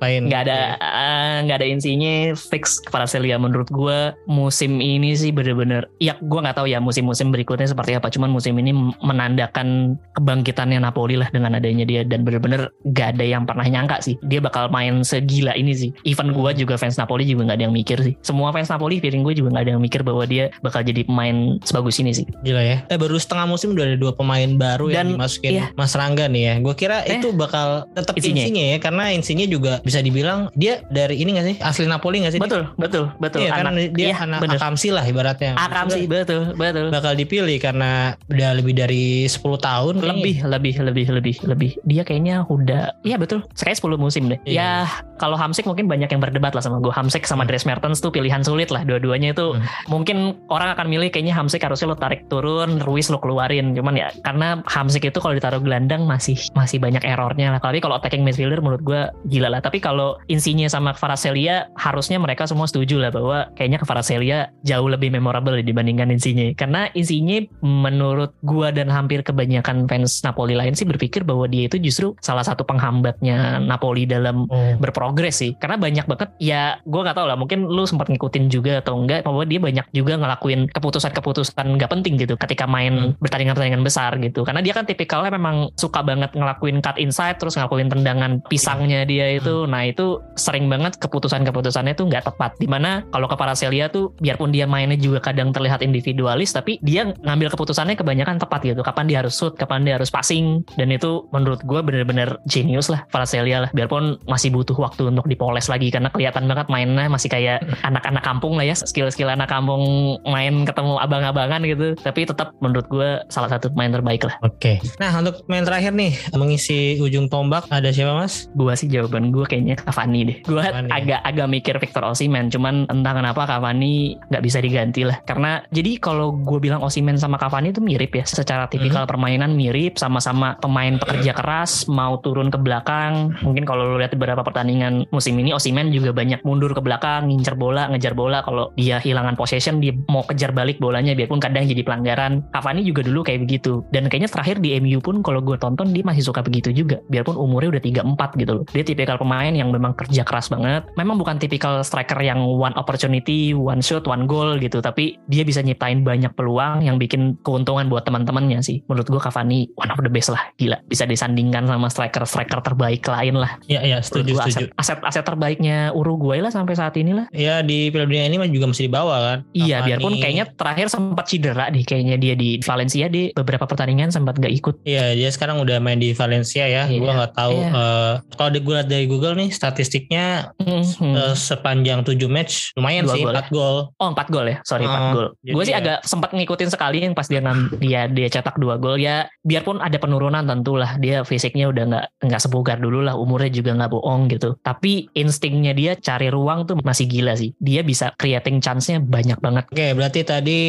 Lain. Nggak ada eh, nggak ada insinya fix Kvaratskhelia menurut gue musim ini sih bener-bener ya gue nggak tahu ya musim-musim berikutnya seperti apa. Cuman musim ini menandakan kebangkitannya Napoli lah dengan adanya dia. Dan bener-bener gak ada yang pernah nyangka sih. Dia bakal main segila ini sih. Even gue juga fans Napoli juga nggak ada yang mikir sih. Semua fans Napoli feeling gue juga nggak ada yang mikir bahwa dia bakal jadi pemain sebagus ini sih Gila ya. Eh baru setengah musim udah ada dua pemain baru yang Dan, dimasukin iya. Mas Rangga nih ya. Gue kira Eh, itu bakal tetap Insigne. insinya ya karena insinya juga bisa dibilang dia dari ini gak sih? Asli Napoli gak sih? betul betul betul Iya kan dia iya, anak bener. Akamsi lah ibaratnya. Akam sih Maksudnya betul betul bakal dipilih karena udah lebih dari 10 tahun lebih lebih lebih lebih lebih dia kayaknya udah iya betul sekali 10 musim deh Iya. ya kalau Hamsik mungkin banyak yang berdebat lah sama gue Hamsik sama Hmm. Dries Mertens tuh pilihan sulit lah dua-duanya itu. Hmm. mungkin orang akan milih kayaknya Hamsik harusnya lo tarik turun Ruiz lo keluarin. Cuman ya karena Hamsik itu kalau ditaruh gelandang masih masih banyak errornya lah. Tapi kalau attacking midfielder menurut gue gila lah. Tapi kalau Insigne sama Kvaratskhelia harusnya mereka semua setuju lah bahwa kayaknya Kvaratskhelia jauh lebih memorable dibandingkan Insigne karena Insigne menurut gua dan hampir kebanyakan fans Napoli lain sih berpikir bahwa dia itu justru salah satu penghambatnya Napoli dalam Oh. berprogres sih. Karena banyak banget ya gue nggak tahu lah. Mungkin lu sempat ngikutin juga atau enggak bahwa dia banyak juga ngelakuin keputusan-keputusan nggak penting gitu ketika main pertandingan-pertandingan besar gitu. Karena dia kan tipikalnya memang suka banget ngelakuin cut inside terus ngelakuin tendangan pisangnya dia itu. Nah itu sering banget keputusan-keputusannya tuh nggak tepat. Di mana kalau ke Paracelia tuh biarpun dia mainnya juga kadang terlihat individualis tapi dia ngambil keputusannya kebanyakan tepat gitu. Kapan dia harus shoot kapan dia harus passing. Dan itu menurut gue bener-bener genius lah Paracelia lah. Biarpun masih butuh waktu untuk dipoles lagi karena kelihatan banget mainnya masih kayak anak-anak kampung lah ya skill-skill anak kampung main ketemu abang-abangan gitu. Tapi tetap menurut gue salah satu pemain terbaik lah. Oke. Nah untuk main terakhir nih mengisi ujung tombak ada siapa mas? gue sih jawaban gue kayaknya Cavani deh. Gue Cavani. agak agak mikir Victor Osimhen cuman entah kenapa Cavani nggak bisa diganti lah. Karena jadi kalau gue bilang Osimhen sama Cavani itu mirip ya. Secara tipikal permainan mirip sama-sama pemain pekerja keras mau turun ke belakang. Mungkin kalau lo lihat beberapa pertandingan musim ini Osimhen juga banyak mundur ke belakang ngincer bola ngejar bola kalau dia hilangan possession dia mau kejar balik bolanya biarpun kadang jadi pelanggaran. Cavani juga dulu kayak begitu. Dan kayaknya terakhir di MU pun kalau gue tonton dia masih suka begitu juga. Biarpun umurnya udah 34 gitu loh. Dia tipikal pemain yang memang kerja keras banget. Memang bukan tipikal striker yang one opportunity one shot one goal gitu. Tapi dia bisa nyiptain banyak peluang yang bikin keuntungan buat teman-temannya sih. Menurut gue Cavani one of the best lah. Gila bisa disandingkan sama striker-striker terbaik lain lah. Ya ya Menurut setuju gua setuju. aset, aset aset terbaiknya Uruguay lah sampai saat ini lah Ya di Piala Dunia ini mah juga masih dibawa kan. Iya, Cavani. biarpun kayaknya terakhir sempat cedera deh kayaknya dia di Valencia di beberapa pertandingan sempat gak ikut. Iya dia sekarang udah main di Valencia ya. Iya. Gua nggak tahu. Iya. eh, kalau gue lihat dari Google nih statistiknya Mhm. eh, sepanjang 7 match lumayan Dua sih gol ya? 4 gol. Oh 4 gol ya, sorry 4 Oh, gol. jadi Gue sih ya. agak sempat ngikutin sekali yang pas dia ngam, dia dia cetak dua gol ya. Biarpun ada penurunan tentulah dia fisiknya udah nggak nggak sebugar dulu lah, umurnya juga nggak bohong gitu. Tapi instingnya dia cari ruang tuh masih gila sih. Dia bisa creating chance-nya banyak banget. Oke, berarti tadi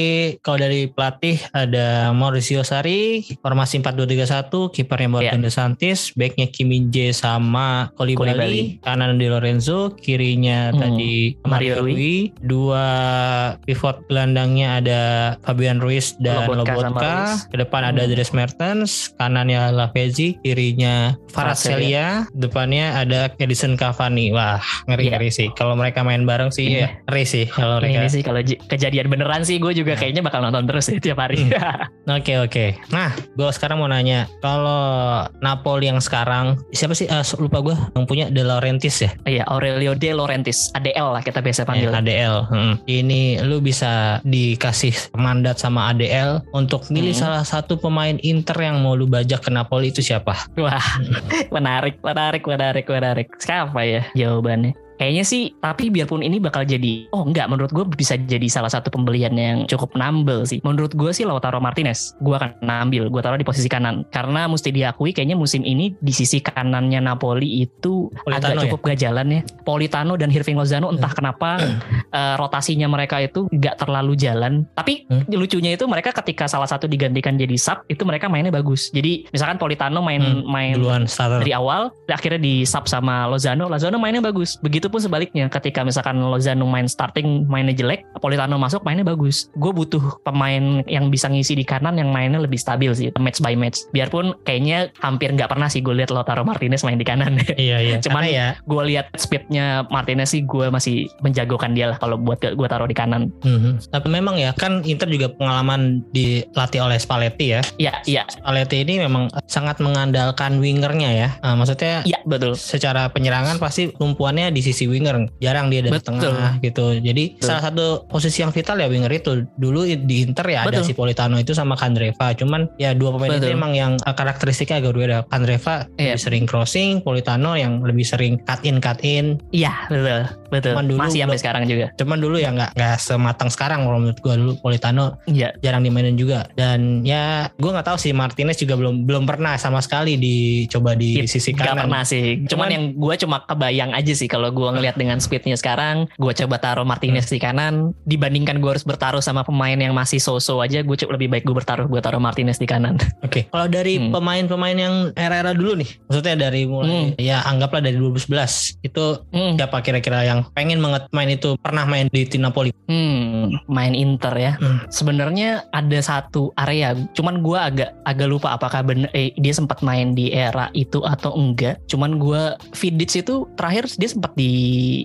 kalau dari pelatih ada Mauricio Sarri, formasi 4-2-3-1, kipernya Morgan Iya. De Santis, backnya Kim Min Jae sama. Koulibaly, kanan Di Lorenzo, kirinya Hmm, tadi Mario Rui, dua pivot gelandangnya ada Fabian Ruiz dan Lobotka Lobotka, ke depan ada Hmm. Dries Mertens, kanannya Lavezzi, kirinya Kvaratskhelia, depannya ada Edison Cavani. Wah, ngeri-ngeri sih. Kalau mereka main bareng sih Iya. ya ngeri sih kalau mereka. Ini sih kalau kejadian beneran sih gue Iya. juga kayaknya bakal nonton terus ya tiap hari. [LAUGHS] Oke oke. Nah, gue sekarang mau nanya, kalau Napoli yang sekarang siapa sih? Eh, lupa gue yang punya De Laurentiis ya, Iya Aurelio De Laurentiis, ADL lah kita biasa panggil. Eh, ADL. Hmm. Ini lu bisa dikasih mandat sama ADL untuk milih Hmm. salah satu pemain Inter yang mau lu bajak ke Napoli itu siapa? Wah, [LAUGHS] menarik, menarik, menarik, menarik. Siapa ya jawabannya? Kayaknya sih, tapi biarpun ini bakal jadi, oh enggak, menurut gue bisa jadi salah satu pembelian yang cukup nambel sih. Menurut gue sih Lautaro Martinez, gue akan nambil, gue taruh di posisi kanan. Karena mesti diakui kayaknya musim ini di sisi kanannya Napoli itu Politano agak cukup gak jalan ya. Politano dan Hirving Lozano entah kenapa eh, rotasinya mereka itu gak terlalu jalan. Tapi Hmm. lucunya itu mereka ketika salah satu digantikan jadi sub, itu mereka mainnya bagus. Jadi misalkan Politano main Hmm, main Duluan starter. dari awal akhirnya di sub sama Lozano Lozano mainnya bagus begitupun sebaliknya ketika misalkan Lozano main starting mainnya jelek Politano masuk mainnya bagus gue butuh pemain yang bisa ngisi di kanan yang mainnya lebih stabil sih match by match biarpun kayaknya hampir nggak pernah sih gue lihat Lautaro Martinez main di kanan [LAUGHS] Iya iya. Cuman- Karena ya. gue lihat speednya Martinez sih gue masih menjagokan dia lah kalau buat gue taruh di kanan Mhm. Tapi memang ya kan Inter juga pengalaman dilatih oleh Spalletti ya. iya iya Spalletti ini memang sangat mengandalkan wingernya ya. Nah, maksudnya iya betul secara penyerangan pasti tumpuannya di sisi winger. Jarang dia dari Betul. tengah gitu. Jadi Betul. salah satu posisi yang vital ya winger itu. Dulu di Inter ya ada Betul. si Politano itu sama Kandreva. Cuman ya dua pemain itu Betul. emang yang uh, karakteristiknya agak berbeda. Kandreva Iya. lebih sering crossing Politano yang lebih sering cut in cut in. Iya betul. Betul. Cuman dulu masih sampai sekarang juga. cuman dulu ya nggak nggak sematang sekarang kalau menurut gua. Dulu Politano iya. jarang dimainin juga. Dan ya gua nggak tahu sih Martinez juga belum belum pernah sama sekali dicoba di It- sisi Gak kanan. pernah sih. Cuman, Cuman- yang gue cuma kebayang aja sih kalau gue ngelihat dengan speednya sekarang, gue coba taruh Martinez di kanan. Dibandingkan gue harus bertaruh sama pemain yang masih so-so aja, gue coba lebih baik gue bertaruh gue taruh Martinez di kanan. Oke, [LAUGHS] kalau dari Hmm. pemain-pemain yang era-era dulu nih, maksudnya dari mulai ya anggaplah dari 2011 itu Hmm, siapa kira-kira yang pengen banget main itu pernah main di tim Napoli? hmm, main Inter ya. Hmm. Sebenarnya ada satu area, cuman gue agak agak lupa apakah bener eh, dia sempat main di era itu atau enggak. Cuman gue Vidic itu terakhir dia sempat di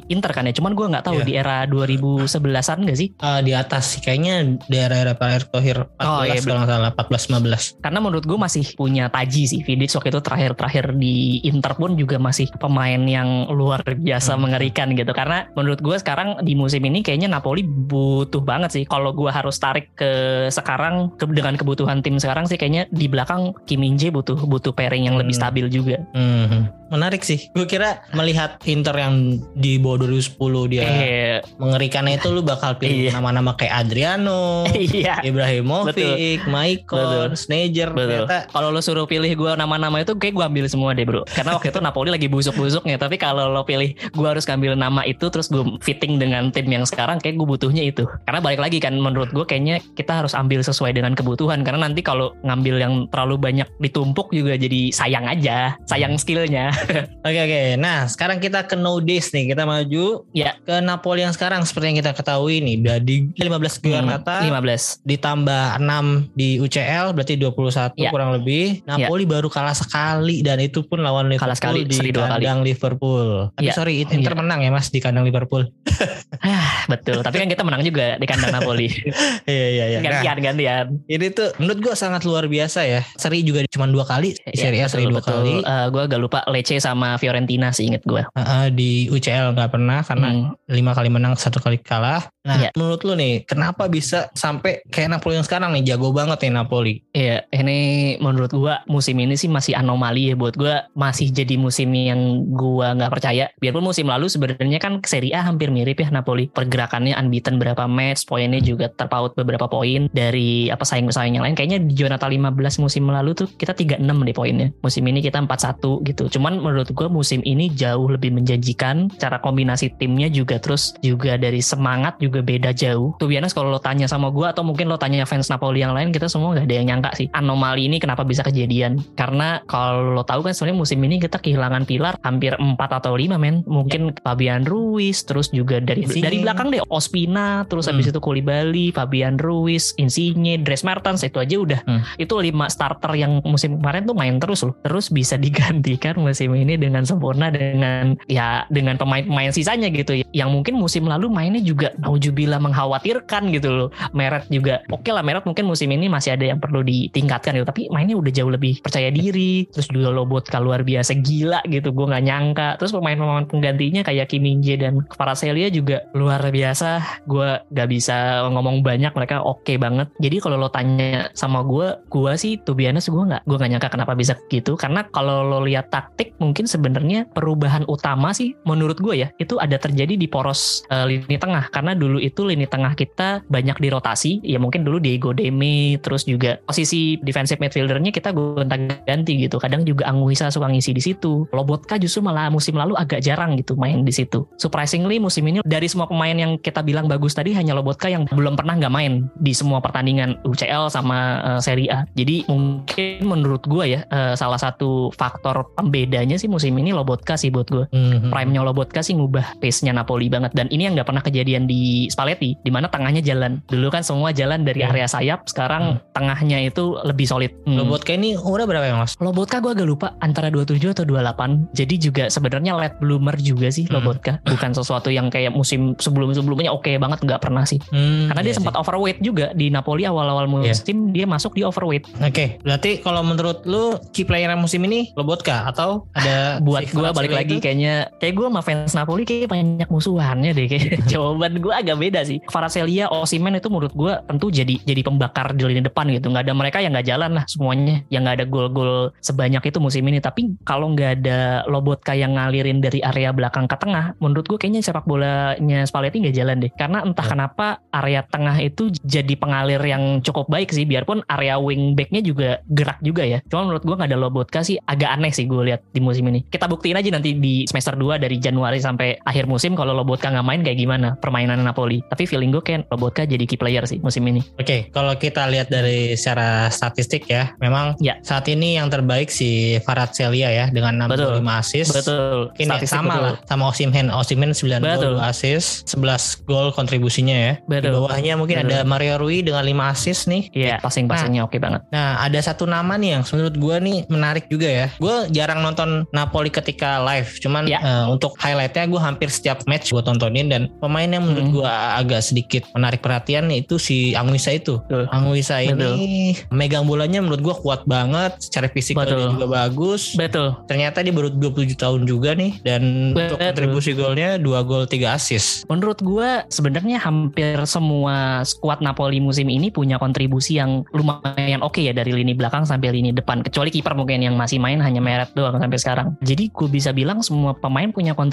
Inter kan ya. Cuman gue nggak tahu Iya. di era 2011-an gak sih? Eh, di atas sih kayaknya di era-era Pak Erick Thohir 14 Oh, iya, kalau nggak salah 14 15. karena menurut gue masih punya taji sih Vidic waktu itu terakhir-terakhir di Inter pun juga masih pemain yang luar biasa Hmm. mengerikan gitu karena menurut gue sekarang di musim ini kayaknya Napoli butuh banget sih kalau gue harus tarik ke sekarang ke, dengan kebutuhan tim sekarang sih kayaknya di belakang Kim Min Jae butuh butuh pairing yang lebih Hmm. stabil juga Hmm, menarik sih. Gue kira melihat Inter yang di bawah 2010 dia eh mengerikannya itu lu bakal pilih Iya. nama-nama kayak Adriano, [LAUGHS] iya Ibrahimovic, Maicon, Betul. Sneijder. Betul. Ternyata Kalau lo suruh pilih gue nama-nama itu kayak gue ambil semua deh bro. Karena waktu itu Napoli lagi busuk-busuknya. Tapi kalau lo pilih gue harus ngambil nama itu terus gue fitting dengan tim yang sekarang kayak gue butuhnya itu. Karena balik lagi kan menurut gue kayaknya kita harus ambil sesuai dengan kebutuhan. Karena nanti kalau ngambil yang terlalu banyak ditumpuk juga jadi sayang aja. Sayang skillnya. [LAUGHS] Oke oke. Nah sekarang kita ke no days nih. Kita maju Ya. ke Napoli yang sekarang seperti yang kita ketahui nih. Udah di 15 gelar Hmm, kata 15. ditambah 6 di UCL berarti 21 Ya. kurang lebih. Napoli baru kalah sekali dan itu pun lawan Liverpool Kalah sekali, di seri dua kali. kandang Liverpool. Tapi Ya. sorry Inter Ya. menang ya Mas di kandang Liverpool. [LAUGHS] Ah, betul. Tapi kan kita menang juga di kandang Napoli. [LAUGHS] Iya iya iya. Nah, gantian gantian. ini tuh menurut gua sangat luar biasa ya. Seri juga cuma dua kali. Di Serie A seri dua kali. gue agak lupa Lecce sama Fiorentina sih inget gue. Heeh, di UCL nggak pernah karena Hmm. lima kali menang satu kali kalah. Nah, Iya. menurut lu nih, kenapa bisa sampai kayak Napoli yang sekarang nih jago banget nih Napoli? Iya, ini menurut gua musim ini sih masih anomali ya buat gua masih jadi musim yang gua nggak percaya. Biarpun musim lalu sebenarnya kan Serie A hampir mirip ya Napoli. pergerakannya unbeaten berapa match, poinnya juga terpaut beberapa poin dari apa saing-saing yang lain. Kayaknya di Jonathan 15 musim lalu tuh kita 36 deh poinnya. Musim ini kita 41 gitu. Cuman menurut gue musim ini jauh lebih menjanjikan. Cara kombinasi timnya juga terus juga dari semangat juga beda jauh. Tuh biasa kalau lo tanya sama gue atau mungkin lo tanya fans Napoli yang lain kita semua gak ada yang nyangka sih anomali ini kenapa bisa kejadian. Karena kalau lo tahu kan sebenarnya musim ini kita kehilangan pilar hampir 4 atau 5 men. Mungkin ya. Fabian Ruiz terus juga dari Insigne. dari belakang deh Ospina terus hmm. habis itu Koulibaly, Fabian Ruiz, Insigne, Dres Mertens itu aja udah hmm. itu lima starter yang musim kemarin tuh main terus loh. Terus bisa [LAUGHS] digantikan musim ini dengan sempurna dengan ya dengan pemain-pemain sisanya gitu yang mungkin musim lalu mainnya juga naujubillah mengkhawatirkan gitu loh. Meret juga oke okay lah Meret mungkin musim ini masih ada yang perlu ditingkatkan gitu. Tapi mainnya udah jauh lebih percaya diri. Terus juga Lobotka luar biasa gila gitu gue nggak nyangka. Terus pemain-pemain penggantinya kayak Kim Min dan Paracelia juga luar biasa. Gue gak bisa ngomong banyak mereka oke okay banget. Jadi kalau lo tanya sama gue gue sih tuh biasa gue nggak gue nggak nyangka kenapa bisa gitu. Karena kalau lo lihat taktik mungkin sebenarnya perubahan utama sih menurut gue ya itu ada terjadi di poros uh, lini tengah. Karena dulu itu lini tengah kita banyak dirotasi. Ya mungkin dulu Diego Demi terus juga posisi defensive midfieldernya kita gonta-ganti gitu. Kadang juga Anguissa suka ngisi di situ. Lobotka justru malah musim lalu agak jarang gitu main di situ. Surprisingly musim ini dari semua pemain yang kita bilang bagus tadi hanya Lobotka yang belum pernah nggak main di semua pertandingan UCL sama uh, Serie A. Jadi mungkin menurut gue ya uh, salah satu faktor pembedanya sih musim ini Lobotka sih buat gue mm-hmm. prime-nya Lobotka sih ngubah pace-nya Napoli banget dan ini yang nggak pernah kejadian di Spalletti di mana tengahnya jalan dulu kan semua jalan dari yeah. area sayap sekarang mm. tengahnya itu lebih solid hmm. Lobotka ini umurnya berapa ya mas? Lobotka gue agak lupa antara 27 atau 28 jadi juga sebenarnya late bloomer juga sih hmm. Lobotka bukan sesuatu yang kayak musim sebelum-sebelumnya oke okay banget nggak pernah sih hmm, karena iya dia sempat overweight juga di Napoli awal-awal musim yeah. dia masuk di overweight oke okay. berarti kalau menurut lu key player musim ini Lobotka atau ada [LAUGHS] buat gue balik lagi itu? kayaknya kayak gue sama fans Napoli kayak banyak musuhannya deh kayak [LAUGHS] jawaban gue agak beda sih. Faraselia Osimen itu menurut gue tentu jadi jadi pembakar di lini depan gitu. Nggak ada mereka yang nggak jalan lah semuanya. Yang nggak ada gol-gol sebanyak itu musim ini. Tapi kalau nggak ada Lobotka yang ngalirin dari area belakang ke tengah menurut gue kayaknya sepak bolanya Spalletti nggak jalan deh. Karena entah ya. kenapa area tengah itu jadi pengalir yang cukup baik sih. Biarpun area wing backnya juga gerak juga ya. Cuma menurut gue nggak ada Lobotka sih agak aneh sih gue lihat di musim ini. Kita buktiin aja nanti di semester 2 dari Januari sampai akhir musim kalau Lobotka nggak main kayak gimana permainan Napoli tapi feeling gue kayak Lobotka jadi key player sih musim ini oke okay, kalau kita lihat dari secara statistik ya memang ya. saat ini yang terbaik si Farad Celia ya dengan 65 betul. assist. Betul. Ini Statistik sama betul. lah sama Osimhen. Osimhen 9 betul. gol assist, 11 gol kontribusinya ya. Betul. Di bawahnya mungkin betul. ada Mario Rui dengan 5 assist nih. Iya, passing-passingnya nah, oke banget. Nah, ada satu nama nih yang menurut gue nih menarik juga ya. Gue jarang nonton Napoli ketika live, cuman ya. uh, untuk highlightnya gue hampir setiap match gue tontonin dan pemain yang menurut hmm. gue agak sedikit menarik perhatian itu si Anguissa itu. Anguissa ini megang bolanya menurut gue kuat banget secara fisik juga bagus. Betul. Ternyata dia baru 27 tahun juga nih dan betul. untuk kontribusi golnya 2 gol 3 assist. Menurut gue sebenarnya hampir semua skuad Napoli musim ini punya kontribusi yang lumayan oke okay ya dari lini belakang sampai lini depan. Kecuali kiper mungkin yang masih main hanya Meret doang sampai sekarang. Jadi gue bisa bilang semua pemain punya kontribusi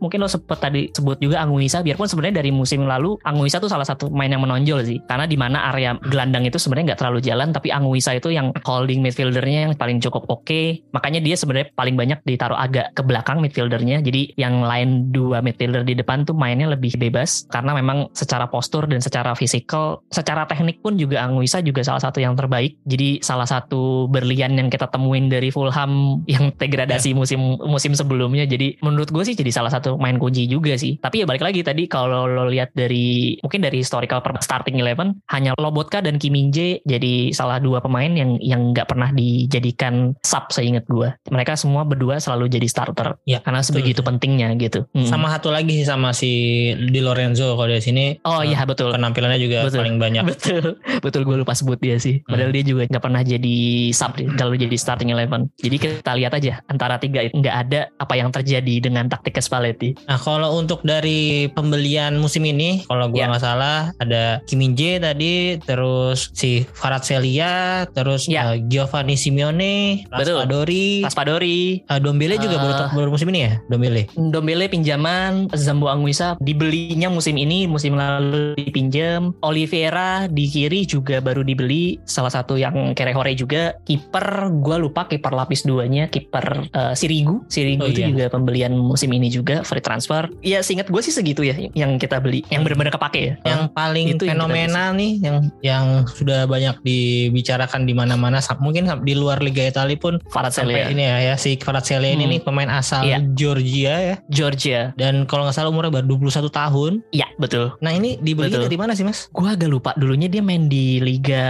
mungkin lo sempet tadi sebut juga Anguissa. Biarpun sebenarnya dari musim lalu Anguissa tuh salah satu pemain yang menonjol sih. Karena di mana area gelandang itu sebenarnya nggak terlalu jalan tapi Anguissa itu yang holding midfieldernya yang paling cukup oke. Okay. makanya dia sebenarnya paling banyak ditaruh agak ke belakang midfieldernya. Jadi yang lain dua midfielder di depan tuh mainnya lebih bebas. Karena memang secara postur dan secara fisikal secara teknik pun juga Anguissa juga salah satu yang terbaik. Jadi salah satu berlian yang kita temuin dari Fulham yang [LAUGHS] degradasi yeah. musim musim sebelumnya. Jadi menurut gue sih jadi salah satu main kunci juga sih tapi ya balik lagi tadi kalau lo lihat dari mungkin dari historical starting eleven hanya Lobotka dan Kim Min jadi salah dua pemain yang yang nggak pernah dijadikan sub seingat gue. Mereka semua berdua selalu jadi starter. Ya, karena betul. sebegitu pentingnya gitu. Hmm. Sama satu lagi sih sama si Di Lorenzo kalau di sini. Oh iya uh, betul. Penampilannya juga betul. paling banyak. [LAUGHS] Betul. Betul gue lupa sebut dia sih. Hmm. Padahal hmm. dia juga nggak pernah jadi sub, selalu jadi starting eleven. Jadi kita lihat aja antara tiga itu nggak ada apa yang terjadi dengan taktik Spalletti. Nah kalau untuk dari pembelian musim ini, kalau gue ya. nggak salah ada Kim Min tadi, terus si Farad Celia, terus ya. uh, Giovanni Simeone, Raspadori, Raspadori, uh, Dombele juga uh, baru baru musim ini ya, Dombele. Dombele pinjaman Zambo Anguissa dibeli belinya musim ini, musim lalu dipinjam. Oliveira di kiri juga baru dibeli, salah satu yang Kerehore juga. Kiper, gue lupa kiper lapis duanya, kiper uh, Sirigu. Sirigu Oh, itu iya. juga pembelian musim ini juga, free transfer. Ya seingat gue sih segitu ya yang kita beli, yang benar-benar kepake ya. Yang paling Itu yang fenomenal nih yang yang sudah banyak dibicarakan di mana-mana mungkin di luar Liga Italia pun Kvaratskhelia. sampai ini ya, ya si Kvaratskhelia ini Hmm. nih pemain asal Iya. Georgia ya Georgia. dan kalau nggak salah umurnya baru 21 tahun. Iya, betul. Nah, ini dibeli Betul. dari mana sih, Mas? Gue agak lupa dulunya dia main di Liga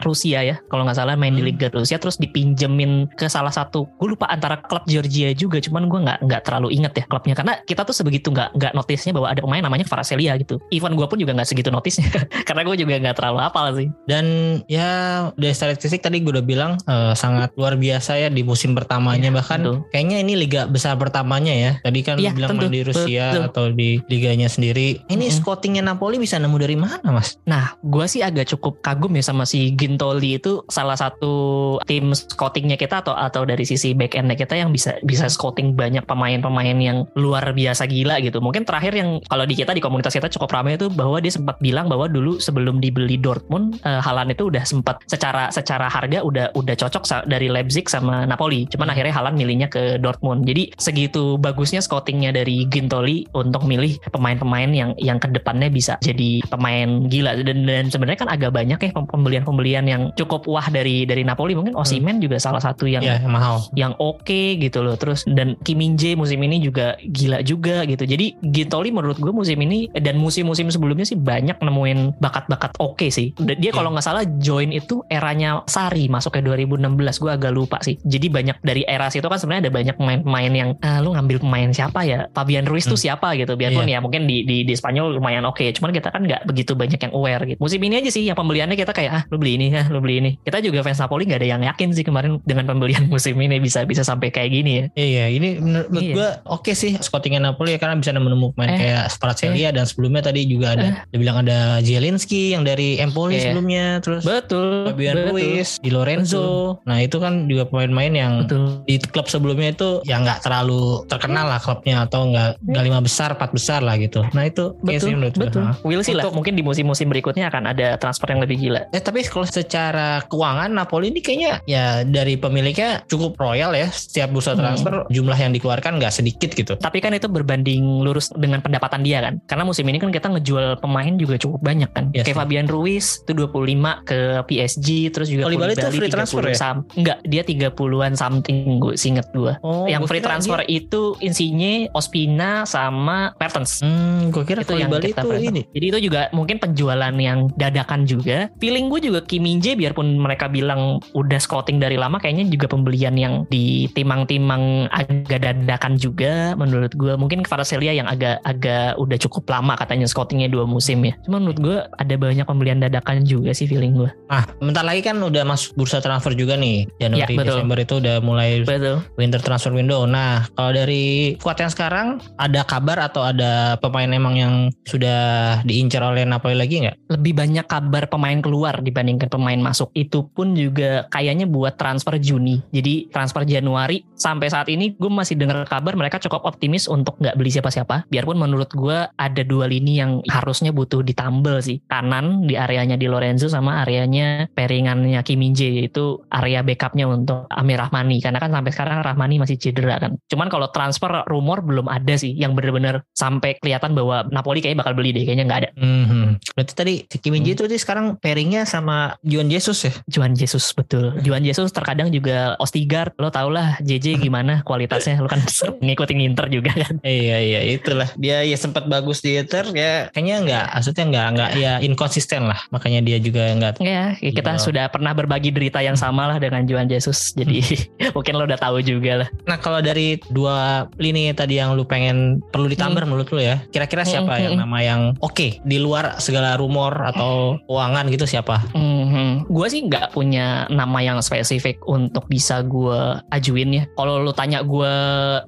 Rusia ya kalau nggak salah main di Hmm. Liga Rusia terus dipinjemin ke salah satu gue lupa antara klub Georgia juga cuman gue nggak nggak terlalu inget ya klubnya karena kita tuh sebegitu nggak nggak notisnya bahwa ada pemain namanya Kvaratskhelia gitu even gue pun juga nggak segitu notisnya [LAUGHS] karena gue juga nggak terlalu hafal sih Dan ya dari statistik tadi gue udah bilang eh, sangat luar biasa ya di musim pertamanya Iya, bahkan betul. kayaknya ini liga besar pertamanya ya. Tadi kan Iya, bilang tentu, main di Rusia betul. atau di liganya sendiri. Ini Mm-mm. scoutingnya Napoli bisa nemu dari mana, Mas? Nah, gue sih agak cukup kagum ya sama si Gintoli itu salah satu tim scoutingnya kita atau atau dari sisi back endnya kita yang bisa bisa scouting banyak pemain-pemain yang luar biasa gila gitu. Mungkin terakhir yang kalau di kita di komunitas kita cukup ramai itu bahwa dia sempat bilang bahwa dulu sebelum dibeli Dortmund, eh, Haaland itu udah sempat secara secara harga udah udah cocok dari Leipzig sama Napoli. Cuman Hmm. akhirnya Haaland milihnya ke Dortmund. Jadi segitu bagusnya scoutingnya dari Gintoli untuk milih pemain-pemain yang yang ke depannya bisa jadi pemain gila dan dan sebenarnya kan agak banyak ya pem- pembelian-pembelian yang cukup wah dari dari Napoli mungkin Osimhen juga salah satu yang Ya, yang mahal. yang oke gitu loh terus dan Kim Min Jae musim ini juga gila juga gitu. Jadi Gintoli menurut gue musim ini dan musim-musim sebelumnya sih banyak nemuin bakat-bakat oke sih. Dan dia Iya. kalau nggak salah join itu eranya Sari masuk ke 2016 gue agak lupa sih. Jadi banyak dari era situ kan sebenarnya ada banyak pemain-pemain yang ah, lu ngambil pemain siapa ya? Fabian Ruiz tuh Hmm. siapa? gitu. Biarpun Iya. ya mungkin di, di di Spanyol lumayan oke. Cuman kita kan nggak begitu banyak yang aware gitu. Musim ini aja sih yang pembeliannya kita kayak ah lu beli ini ah lu beli ini. Kita juga fans Napoli nggak ada yang yakin sih kemarin dengan pembelian [LAUGHS] musim ini bisa bisa sampai kayak gini ya. Iya, ini menur- menurut Iya. gue oke sih scoutingnya Napoli ya karena bisa nemu pemain Eh. kayak Kvaratskhelia dan sebelumnya tadi juga ada dia bilang ada Zielinski yang dari Empoli Iya. sebelumnya terus betul Fabian betul, Ruiz, Di Lorenzo. Nah, itu kan juga pemain-pemain yang betul. di klub sebelumnya itu ya nggak terlalu terkenal lah klubnya atau nggak nggak lima besar empat besar lah gitu. Nah itu betul menurut betul. Nah. Will sih lah. Mungkin di musim-musim berikutnya akan ada transfer yang lebih gila. Eh tapi kalau secara keuangan Napoli ini kayaknya ya dari pemiliknya cukup royal ya. Setiap bursa Hmm. transfer jumlah yang dikeluarkan nggak sedikit gitu tapi kan itu berbanding lurus dengan pendapatan dia kan karena musim ini kan kita ngejual pemain juga cukup banyak kan Iya kayak. Fabian Ruiz itu 25 ke PSG terus juga Koulibaly itu free 30 transfer ya? sam- enggak dia 30-an something gue singet gue oh yang free transfer dia- itu Insigne, Ospina sama Mertens hmm gue kira itu yang kita itu ini. Jadi itu juga mungkin penjualan yang dadakan juga. Feeling gue juga Kim Min Jae biarpun mereka bilang udah scouting dari lama kayaknya juga pembelian yang ditimang-timang agak dadakan juga menurut gue. Mungkin Kvaratskhelia yang agak agak udah cukup lama katanya scoutingnya dua musim ya. Cuma menurut gue ada banyak pembelian dadakan juga sih feeling gue. nah bentar lagi kan udah masuk bursa transfer juga nih Januari Ya, betul. Desember itu udah mulai Betul. winter transfer window. Nah, kalau dari squad yang sekarang ada kabar atau ada pemain emang yang sudah diincar oleh Napoli lagi nggak? lebih banyak kabar pemain keluar dibandingkan pemain masuk. Itu pun juga kayaknya buat transfer Juni. Jadi transfer Januari sampai saat ini gue masih dengar kabar mereka cukup optimis untuk nggak beli siapa-siapa. Biarpun menurut gue ada dua lini yang harusnya butuh ditambal sih. Kanan di areanya di Lorenzo sama areanya pairingannya Kim Min Jae yaitu area backupnya untuk Amir Rahmani. Karena kan sampai sekarang Rahmani masih cedera kan. Cuman kalau transfer rumor belum ada sih yang bener-bener sampai kelihatan bahwa Napoli kayaknya bakal beli deh. Kayaknya nggak ada. Hmm. Berarti tadi si Kim Min Jae Hmm. itu sekarang pairingnya sama Juan Jesus ya? Juan Jesus betul. Juan Jesus terkadang juga Ostigard. Lo tau lah JJ gimana kualitasnya. Lo kan [LAUGHS] ngikutin Inter juga kan. Iya iya itulah dia ya sempat bagus di Inter ya kayaknya nggak maksudnya nggak nggak ya inkonsisten lah makanya dia juga nggak Ya kita Iya. sudah pernah berbagi derita yang sama lah dengan Juan Jesus. Jadi [LAUGHS] mungkin lo udah tahu juga lah. Nah kalau dari dua lini tadi yang lu pengen perlu ditambah menurut lu ya, kira-kira siapa Hmm, yang hmm. nama yang oke di luar segala rumor atau keuangan gitu siapa? Mhm. Gue sih nggak punya nama yang spesifik untuk bisa gue ajuin ya. Kalau lo tanya gue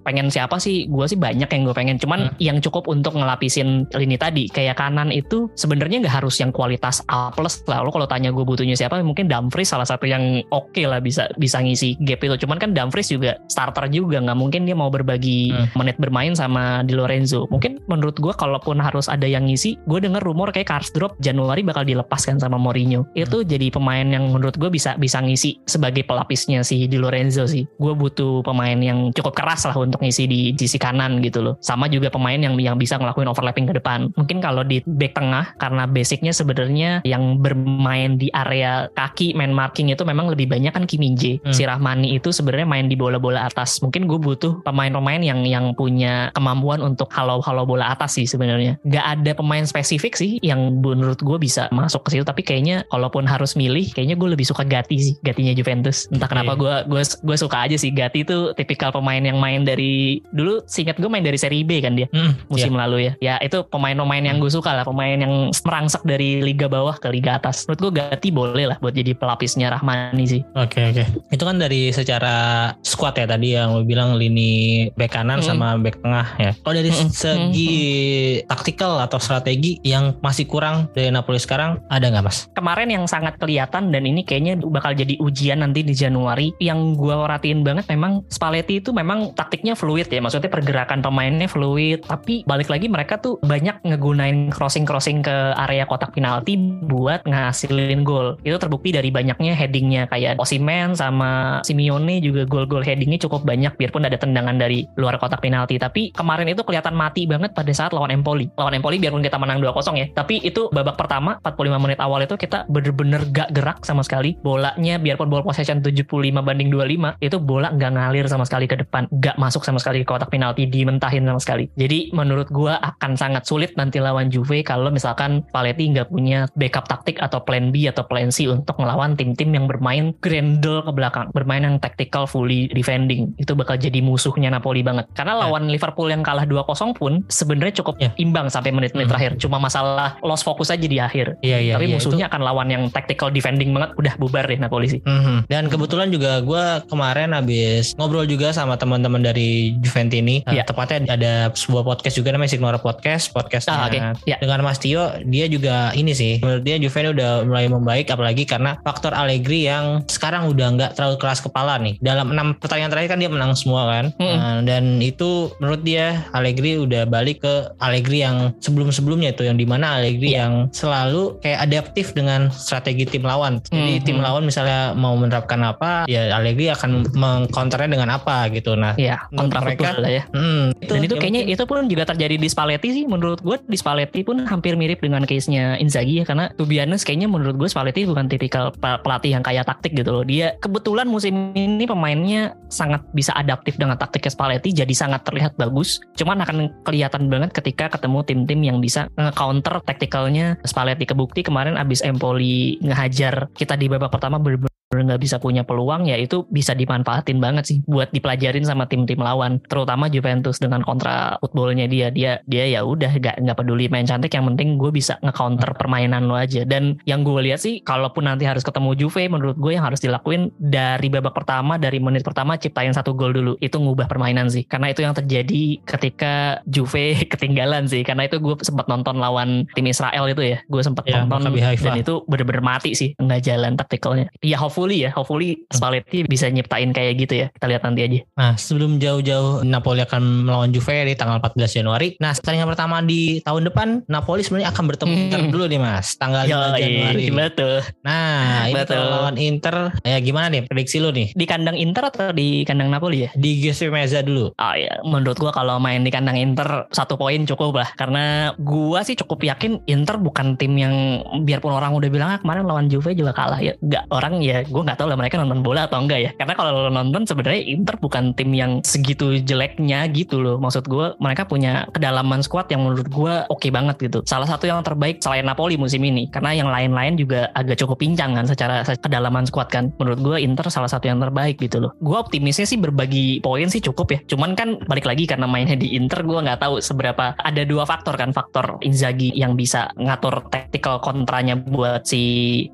pengen siapa sih, gue sih banyak yang gue pengen. Cuman Hmm. yang cukup untuk ngelapisin lini tadi, kayak kanan itu sebenarnya nggak harus yang kualitas A plus lah. Lo kalau tanya gue butuhnya siapa, mungkin Dumfries salah satu yang oke lah bisa bisa ngisi gap itu. Cuman kan Dumfries juga starter juga, nggak mungkin dia mau berbagi Hmm. menit bermain sama Di Lorenzo. Mungkin menurut gue kalaupun harus ada yang ngisi, gue denger rumor kayak Karsdorp Januari bakal dilepaskan sama Mourinho. Itu jadi pemain yang menurut gue bisa bisa ngisi sebagai pelapisnya si Di Lorenzo sih. Gue butuh pemain yang cukup keras lah untuk ngisi di sisi kanan gitu loh. Sama juga pemain yang yang bisa ngelakuin overlapping ke depan. Mungkin kalau di back tengah karena basicnya sebenarnya yang bermain di area kaki main marking itu memang lebih banyak kan Kim Min. Hmm. Si Rahmani itu sebenarnya main di bola-bola atas. Mungkin gue butuh pemain-pemain yang yang punya kemampuan untuk halau-halau bola atas sih sebenarnya. Gak ada pemain spesifik sih yang menurut gue bisa masuk ke situ. Tapi kayaknya kalaupun harus milih, kayaknya gue lebih suka Gatti sih. Gatinya Juventus. Entah kenapa gue gue gue suka aja sih. Gatti itu tipikal pemain yang main dari dulu. Seingat gue main dari Serie B kan dia Hmm, musim ya. lalu ya. Ya itu pemain-pemain yang gue suka lah, pemain yang merangsek dari liga bawah ke liga atas. Menurut gue Gatti boleh lah buat jadi pelapisnya Rahmani sih. Oke oke. Itu kan dari secara squad ya tadi yang lo bilang lini back kanan Mm. sama back tengah ya. Kalau dari Mm-mm. segi taktikal atau strategi yang masih kurang dari Napoli sekarang ada nggak mas? Kemarin yang sangat kelihatan dan ini kayaknya bakal jadi ujian nanti di Januari. Yang gue perhatiin banget memang Spalletti itu memang taktiknya fluid ya. Maksudnya pergerakan pemainnya fluid. Tapi balik lagi mereka tuh banyak ngegunain crossing-crossing ke area kotak penalti buat ngasilin gol. Itu terbukti dari banyaknya headingnya kayak Osimen sama Simeone juga gol-gol headingnya cukup banyak biarpun ada tendangan dari luar kotak penalti. Tapi kemarin itu kelihatan mati banget pada saat lawan Empoli. Lawan Empoli biarpun kita menang 2-0 ya. Tapi itu babak pertama 45 menit awal itu kita bener-bener gak gerak sama sekali. Bolanya biarpun ball possession 75 banding 25 itu bola nggak ngalir sama sekali ke depan. Gak masuk sama sekali ke kotak penalti dimentahin sama sekali. Jadi menurut gua akan sangat sulit nanti lawan Juve kalau misalkan Paletti nggak punya backup taktik atau plan B atau plan C untuk melawan tim-tim yang bermain grendel ke belakang, bermain yang tactical fully defending. Itu bakal jadi musuhnya Napoli banget. Karena Ya. lawan Liverpool yang kalah 2-0 pun sebenarnya cukup Ya. imbang sampai menit-menit Mhm. terakhir. Cuma masalah lost fokus aja di akhir. Iya iya. Tapi iya, musuhnya akan lawan yang tactical defending banget udah bubar deh Napoli sih. Mhm. Dan kebetulan juga gue kemarin habis ngobrol juga sama teman-teman dari Juventini. Nah, Iya. Tepatnya ada sebuah podcast juga namanya Signora Podcast. Podcastnya Ah, oke. Ya. dengan Mas Tio. Dia juga ini sih. Menurut dia Juve ini udah mulai membaik. Apalagi karena faktor Allegri yang sekarang udah nggak terlalu keras kepala nih. Dalam enam pertandingan terakhir kan dia menang semua kan. Mhm. Nah, dan itu menurut dia Allegri udah balik ke Allegri yang sebelum-sebelumnya itu. Yang di mana Allegri Iya. yang selalu kayak adaptif dengan strategi tim lawan. Jadi Mhm. tim lawan misalnya mau menerapkan apa, ya Allegri akan mengcounternya dengan apa gitu. Nah, Iya, Menurut kontra mereka, lah ya. hmm, Dan itu ya kayaknya mungkin- itu pun juga terjadi di Spalletti sih menurut gue di Spalletti pun hampir mirip dengan case-nya Inzaghi ya karena to be honest kayaknya menurut gue Spalletti bukan tipikal pe- pelatih yang kayak taktik gitu loh. Dia kebetulan musim ini pemainnya sangat bisa adaptif dengan taktiknya Spalletti jadi sangat terlihat bagus. Cuman akan kelihatan banget ketika ketemu tim-tim yang bisa nge-counter taktikalnya Spalletti kebukti kemarin abis Empoli ngehajar kita di babak pertama bener nggak bisa punya peluang ya itu bisa dimanfaatin banget sih buat dipelajarin sama tim-tim lawan. Terutama Juventus dengan kontra footballnya dia. Dia dia ya udah nggak nggak peduli main cantik yang penting gue bisa nge-counter permainan lo aja. Dan yang gue lihat sih kalaupun nanti harus ketemu Juve menurut gue yang harus dilakuin dari babak pertama dari menit pertama ciptain satu gol dulu. Itu ngubah permainan sih. Karena itu yang terjadi ketika Juve [LAUGHS] ketinggalan sih. Karena itu gue sempat nonton lawan tim Israel itu ya. Gue sempat Ya, nonton dan itu bener-bener mati sih. Nggak jalan taktikalnya. Ya hopefully ya hopefully Spalletti bisa nyiptain kayak gitu ya kita lihat nanti aja Nah, sebelum jauh-jauh Napoli akan melawan Juve di tanggal 14 Januari. Nah, pertandingan pertama di tahun depan Napoli sebenarnya akan bertemu Hmm. Inter dulu nih, Mas. Tanggal 5 Januari. betul Nah, Betul. kalau lawan Inter, ya gimana nih prediksi lu nih? di kandang Inter atau di kandang Napoli ya Di Giuseppe Meazza dulu. Oh ya, menurut gua kalau main di kandang Inter satu poin cukup lah. Karena gua sih cukup yakin Inter bukan tim yang biarpun orang udah bilang ah, kemarin lawan Juve juga kalah ya. Gak orang ya, gua nggak tahu lah mereka nonton bola atau enggak ya. Karena kalau lo nonton sebenarnya Inter bukan tim yang segitu jeleknya gitu loh. Maksud gua mereka punya kedalaman squad yang menurut gua oke banget gitu. Salah satu yang terbaik selain Napoli musim ini. Karena yang lain-lain juga agak cukup pincang kan secara kedalaman squad kan. Menurut gua Inter salah satu yang terbaik gitu loh. Gua optimisnya sih berbagi poin sih cukup ya. Cuman kan balik lagi karena mainnya di Inter gua nggak tahu seberapa ada dua faktor kan faktor Inzaghi yang bisa ngatur tactical kontranya buat si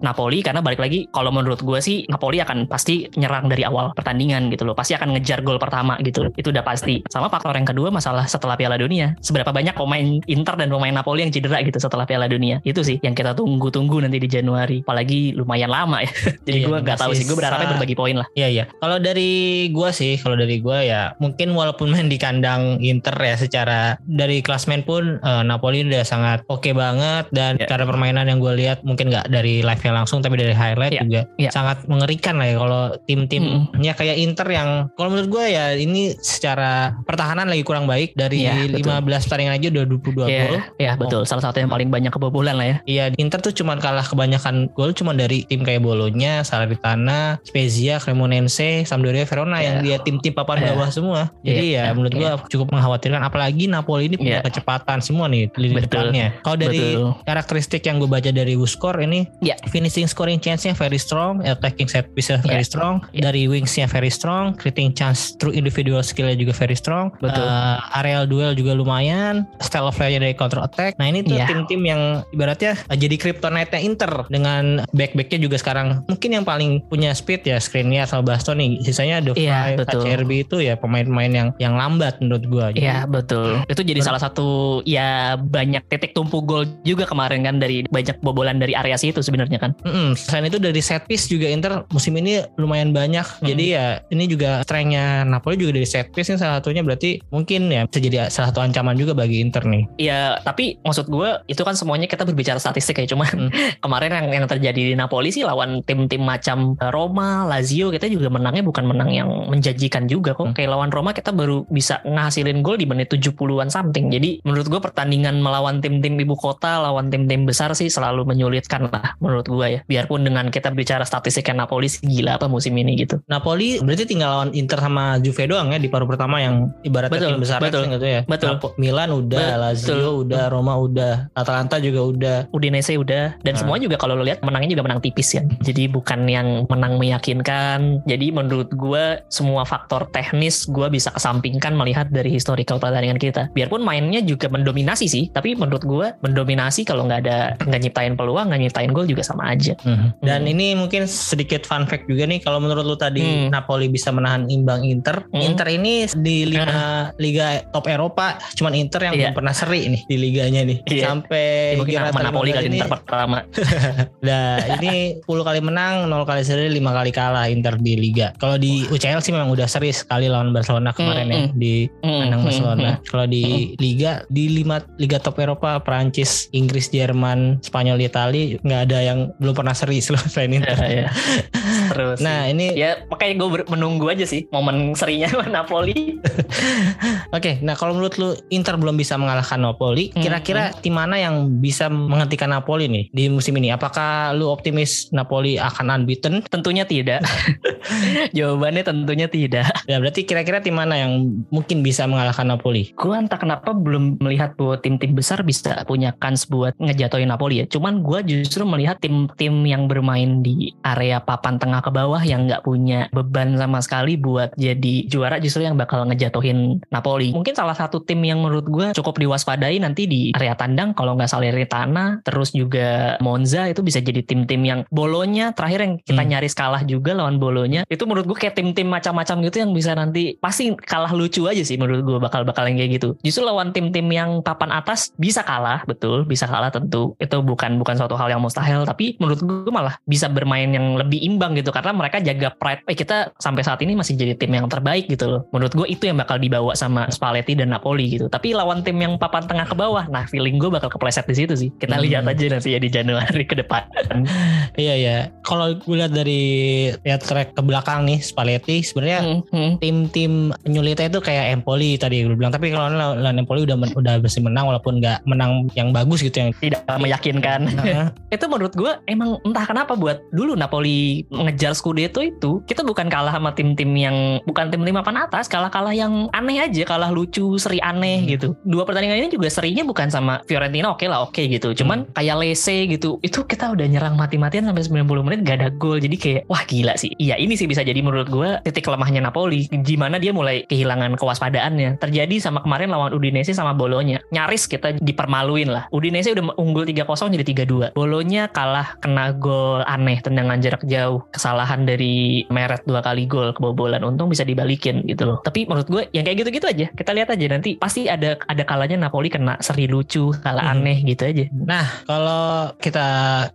Napoli karena balik lagi kalau menurut gue gue sih Napoli akan pasti nyerang dari awal pertandingan gitu loh. Pasti akan ngejar gol pertama gitu. Itu udah pasti. Sama faktor yang kedua masalah setelah Piala Dunia. Seberapa banyak pemain Inter dan pemain Napoli yang cedera gitu setelah Piala Dunia. Itu sih yang kita tunggu-tunggu nanti di Januari. Apalagi lumayan lama ya. [LAUGHS] Jadi Iya, gue nggak tahu sih. Gue berharapnya berbagi poin lah. Iya iya. Kalau dari gua sih, kalau dari gua ya mungkin walaupun main di kandang Inter ya secara dari klasmen pun eh, Napoli udah sangat oke banget dan Iya. cara permainan yang gue lihat mungkin nggak dari live-nya langsung tapi dari highlight Iya, juga iya. sangat mengerikan lah ya kalau tim-timnya kayak Inter yang kalau menurut gua ya ini secara pertahanan lagi kurang baik dari betul. 15 pertandingan aja udah 22 Iya, gol. ya betul. Salah satu yang paling banyak kebobolan lah ya. Iya, Inter tuh cuman kalah kebanyakan gol cuman dari tim kayak Bolonya, Salernitana, Spezia, Cremonense, Sampdoria, Verona yang dia Iya. tim-tim papan Iya. bawah semua. Jadi Iya, ya menurut iya. gua cukup mengkhawatirkan apalagi Napoli ini punya Iya. kecepatan semua nih di Betul. depannya. Kalau dari Betul. karakteristik yang gue baca dari WhoScore ini Iya. finishing scoring chance-nya very strong, attacking set piece very Iya. strong, Iya. dari wings-nya very strong, creating chance through individual skill-nya juga very strong. Betul. Uh, areal duel juga lumayan, style of play-nya dari counter attack. Nah, ini tuh Iya. tim-tim yang ibaratnya uh, jadi kryptonite-nya Inter dengan back-backnya juga sekarang mungkin yang paling punya speed ya Skriniar sama Bastoni. Sisanya Vrij, betul. HCRB itu ya pemain-pemain yang yang lambat menurut gua. Iya betul. Itu jadi salah satu ya banyak titik tumpu gol juga kemarin kan dari banyak bobolan dari area situ sebenarnya kan. Mm-mm. Selain itu dari set piece juga Inter musim ini lumayan banyak. Jadi ya ini juga strengthnya Napoli juga dari set piece ini salah satunya berarti mungkin ya bisa jadi salah satu ancaman juga bagi Inter nih. Ya tapi maksud gue itu kan semuanya kita berbicara statistik ya. Cuman Hmm. [LAUGHS] kemarin yang, yang terjadi di Napoli sih lawan tim-tim macam Roma, Lazio kita juga menangnya bukan menang yang menjanjikan juga kok. Hmm. Kayak lawan Roma kita baru bisa ngasilin gol di menit 70-an something. Jadi menurut gue pertandingan melawan tim-tim ibu kota, lawan tim-tim besar sih selalu menyulitkan lah menurut gue ya. Biarpun dengan kita bicara statistiknya Napoli sih gila apa musim ini gitu. Napoli berarti tinggal lawan Inter sama Juve doang ya di paruh pertama yang ibaratnya Betul, tim besar betul, gitu ya. betul. Napo- Milan udah, Betul. Lazio udah, Roma udah, Atalanta juga udah. Udinese udah dan Ah. semua juga kalau lo lihat menangnya juga menang tipis kan. Jadi bukan yang menang meyakinkan. Jadi menurut gue semua faktor teknis gue bisa kesampingkan melihat dari historical pertandingan kita. Biarpun mainnya juga mendominasi sih, tapi menurut gue mendominasi kalau nggak ada nggak nyiptain peluang, nggak nyiptain gol juga sama aja. Dan Hmm. ini mungkin sedikit fun fact juga nih kalau menurut lu tadi Hmm. Napoli bisa menahan imbang Inter. Hmm. Inter ini di lima liga top Eropa cuman Inter yang Iya. belum pernah seri nih di liganya nih. Iya. Sampai Ya, mungkin sama Napoli kali ini Inter pertama. [LAUGHS] Nah, ini 10 kali menang, 0 kali seri, 5 kali kalah Inter di liga. Kalau di UCL sih memang udah seri sekali lawan Barcelona kemarin ya Hmm, di Hmm, kandang hmm, Barcelona. hmm. Kalau di liga di 5 liga top Eropa, Prancis, Inggris, Jerman, Spanyol, Itali nggak ada yang belum pernah seri [LAUGHS] selain Inter. Ya, ya. Terus. Nah, ini ya makanya gue menunggu aja sih momen serinya Napoli. [LAUGHS] Oke, nah kalau menurut lu Inter belum bisa mengalahkan Napoli, Hmm, kira-kira tim mana yang bisa menghentikan Napoli nih di musim ini? Apakah lu optimis Napoli akan unbeaten? Tentunya tidak. [LAUGHS] [LAUGHS] Jawabannya tentunya tidak. Ya berarti kira-kira tim mana yang mungkin bisa mengalahkan Napoli? Gue entah kenapa belum melihat bahwa tim-tim besar bisa punya kans buat ngejatohin Napoli ya. Cuman gue justru melihat tim-tim yang bermain di area papan tengah ke bawah yang nggak punya beban sama sekali buat jadi juara justru yang bakal ngejatohin Napoli. Mungkin salah satu tim yang menurut gue cukup diwaspadai nanti di area tandang kalau nggak Salernitana, terus juga Monza itu bisa jadi tim-tim yang Bolonya terakhir yang kita Hmm. nyaris kalah juga lawan Bolonya. Itu menurut gue kayak tim-tim macam-macam gitu yang bisa nanti pasti kalah lucu aja sih menurut gue bakal-bakal yang kayak gitu. Justru lawan tim-tim yang papan atas bisa kalah, betul, bisa kalah tentu. Itu bukan bukan suatu hal yang mustahil, tapi menurut gue malah bisa bermain yang lebih imbang gitu karena mereka jaga pride. Eh kita sampai saat ini masih jadi tim yang terbaik gitu loh. Menurut gue itu yang bakal dibawa sama Spalletti dan Napoli gitu. Tapi lawan tim yang papan tengah ke bawah, nah feeling gue bakal kepleset di situ sih. Kita Hmm. lihat aja nanti ya di Januari ke depan. Iya ya. Kalau gue lihat dari ya track ke belakang nih Spalletti sebenarnya Hmm, hmm. tim-tim penyulitnya itu kayak Empoli tadi gue bilang tapi kalau lawan Empoli udah men- udah berhasil menang walaupun nggak menang yang bagus gitu yang tidak meyakinkan. Nah, [LAUGHS] itu menurut gue emang entah kenapa buat dulu Napoli ngejar Scudetto itu kita bukan kalah sama tim-tim yang bukan tim-tim papan atas kalah-kalah yang aneh aja kalah lucu seri aneh Hmm. gitu dua pertandingan ini juga serinya bukan sama Fiorentina oke lah oke gitu cuman Hmm. kayak Lese gitu itu kita udah nyerang mati-matian sampai 90 menit gak ada gol jadi kayak wah gila sih iya ini sih bisa jadi menurut gue titik lemahnya Napoli gimana dia mulai kehilangan kewaspadaannya. Terjadi sama kemarin lawan Udinese sama Bolonya. Nyaris kita dipermaluin lah. Udinese udah unggul 3-0 jadi 3-2 Bolonya kalah kena gol aneh tendangan jarak jauh kesalahan dari Meret dua kali gol kebobolan. Untung bisa dibalikin gitu loh. Tapi menurut gue yang kayak gitu-gitu aja. Kita lihat aja nanti pasti ada ada kalanya Napoli kena seri lucu kalah Mhm. aneh gitu aja. Nah, kalau kita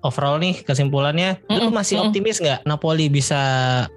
overall nih kesimpulannya, lu Mm-mm, masih mm-mm. optimis nggak Napoli bisa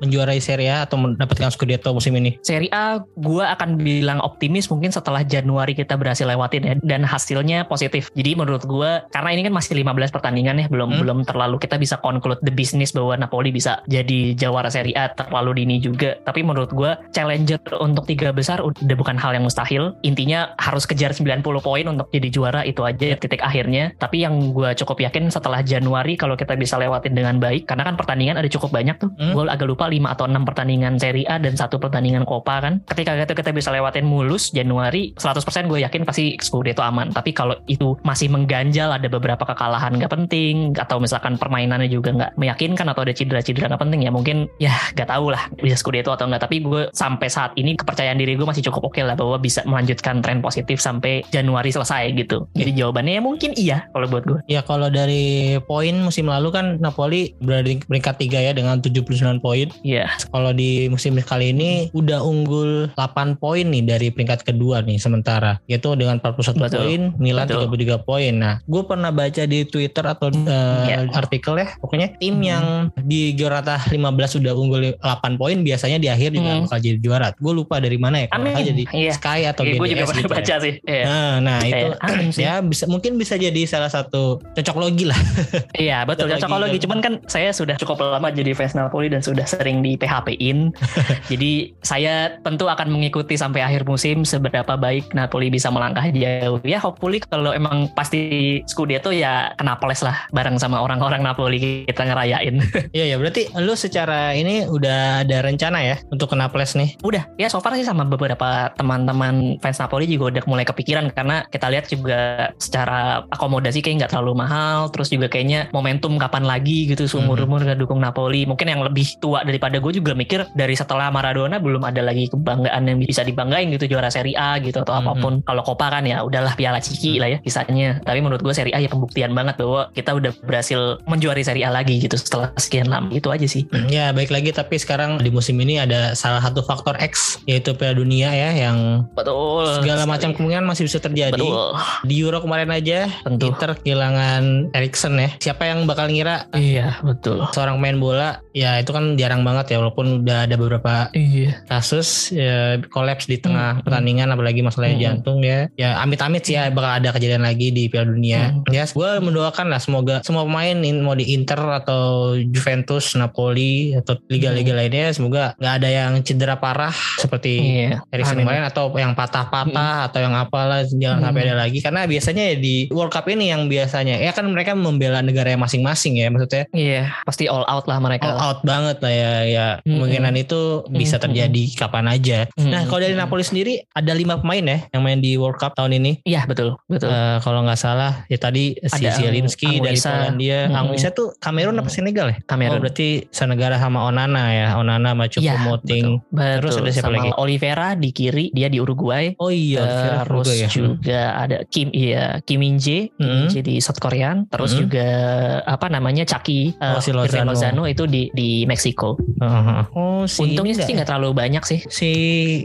menjuarai Serie A atau mendapatkan Scudetto musim ini? Seri A gue akan bilang optimis mungkin setelah Januari kita berhasil lewatin ya dan hasilnya positif. Jadi menurut gue karena ini kan masih 15 pertandingan ya belum Hmm. belum terlalu kita bisa conclude the business bahwa Napoli bisa jadi jawara Seri A terlalu dini juga. Tapi menurut gue challenger untuk tiga besar udah bukan hal yang mustahil. Intinya harus kejar 90 poin untuk jadi juara itu aja titik akhirnya. Tapi yang gue cukup yakin setelah Januari kalau kita bisa lewatin dengan baik karena kan pertandingan ada cukup banyak tuh. Hmm. Gue agak lupa 5 atau 6 pertandingan Serie A dan satu pertandingan Copa kan. Ketika itu kita bisa lewatin mulus Januari 100% gue yakin pasti Scudetto aman. Tapi kalau itu masih mengganjal ada beberapa kekalahan nggak penting atau misalkan permainannya juga nggak meyakinkan atau ada cedera-cedera nggak penting ya mungkin ya nggak tahu lah bisa Scudetto atau nggak. Tapi gue sampai saat ini kepercayaan diri gue masih cukup oke lah bahwa bisa melanjutkan tren positif sampai Januari selesai gitu. Jadi jawabannya ya mungkin iya kalau buat gue. Ya kalau dari poin musim lalu kan Napoli berada di peringkat 3 ya dengan 79 poin. Iya. Kalau di musim kali ini udah unggul 8 poin nih dari peringkat kedua nih sementara. Yaitu dengan 41 Betul. poin, Milan Betul. 33 poin. Nah, gue pernah baca di Twitter atau eh, Iya. artikel ya, pokoknya tim Hmm. yang di Giorata 15 udah unggul 8 poin biasanya di akhir juga Hmm. bakal jadi juara. Gue lupa dari mana ya, Amin. jadi Iya. Sky atau Gue juga pernah gitu ya. baca sih. Iya. Nah, nah itu amin sih. ya bisa mungkin bisa jadi salah satu cocok logi lah. Iya betul Cocok lagi. cuman kan saya sudah cukup lama jadi fans Napoli dan sudah sering di PHP-in. [LAUGHS] jadi saya tentu akan mengikuti sampai akhir musim seberapa baik Napoli bisa melangkah jauh. Ya hopefully kalau emang pasti Scudetto ya kena peles lah bareng sama orang-orang Napoli kita ngerayain. [LAUGHS] Iya ya, berarti lu secara ini udah ada rencana ya untuk kena plus nih. udah ya so far sih sama beberapa teman-teman fans Napoli juga udah mulai kepikiran karena kita lihat juga secara akomodasi kayak nggak terlalu mahal terus juga kayaknya momentum kapan lagi gitu seumur umur nggak dukung Napoli mungkin yang lebih tua daripada gue juga mikir dari setelah Maradona belum ada lagi kebanggaan yang bisa dibanggain gitu juara Serie A gitu atau apa pun kalau Copa kan ya udahlah piala ciki lah ya kisahnya tapi menurut gue Serie A ya pembuktian banget bahwa kita udah berhasil menjuari Serie A lagi gitu setelah sekian lama itu aja sih Ya baik lagi tapi sekarang di musim ini ada salah satu faktor X yaitu Piala Dunia ya yang betul segala sekali. macam kemungkinan masih bisa terjadi. betul Di Euro kemarin aja Tentu. Inter kehilangan Erikson ya. Siapa yang bakal ngira Iya betul. seorang main bola ya itu kan jarang banget ya walaupun udah ada beberapa Iya. kasus ya, kolaps di tengah Hmm, pertandingan apalagi masalahnya Hmm. jantung ya ya amit-amit sih ya bakal ada kejadian lagi di Piala Dunia Hmm. ya gue mendoakan lah semoga semua pemain in- mau di Inter atau Juventus Napoli atau liga-liga lainnya semoga nggak ada yang cedera parah seperti Iya. Erikson Amin. kemarin atau yang patah-patah atau yang apalah jangan Hmm. sampai ada lagi karena biasanya ya di World Cup ini yang biasanya ya kan mereka membela negara masing-masing ya maksudnya Iya. Pasti all out lah mereka. all out banget lah ya ya Hmm. kemungkinan itu bisa Hmm. terjadi kapan aja. Hmm. Nah kalau dari Napoli sendiri ada lima pemain ya yang main di World Cup tahun ini. Iya betul betul. Eh, kalau nggak salah ya tadi si Zielinski dari. Polandia, Hmm. Anguissa tuh Kamerun apa Hmm. Senegal ya? Kamerun. Oh berarti senegara sama Onana ya, Onana sama Iya, Choupo-Moting. betul. Terus ada siapa Sama lagi? Oliveira di kiri, dia di Uruguay. Oh iya, Oliveira Terus juga ya. juga ada Kim iya Kim Min Jae, Kim Min Hmm. Jae di South Korean. Terus Hmm. juga apa namanya Chucky Oh, si Irving Lozano. Lozano itu di di Meksiko. Heeh. Oh si Untungnya sih nggak nggak terlalu banyak sih. ya? si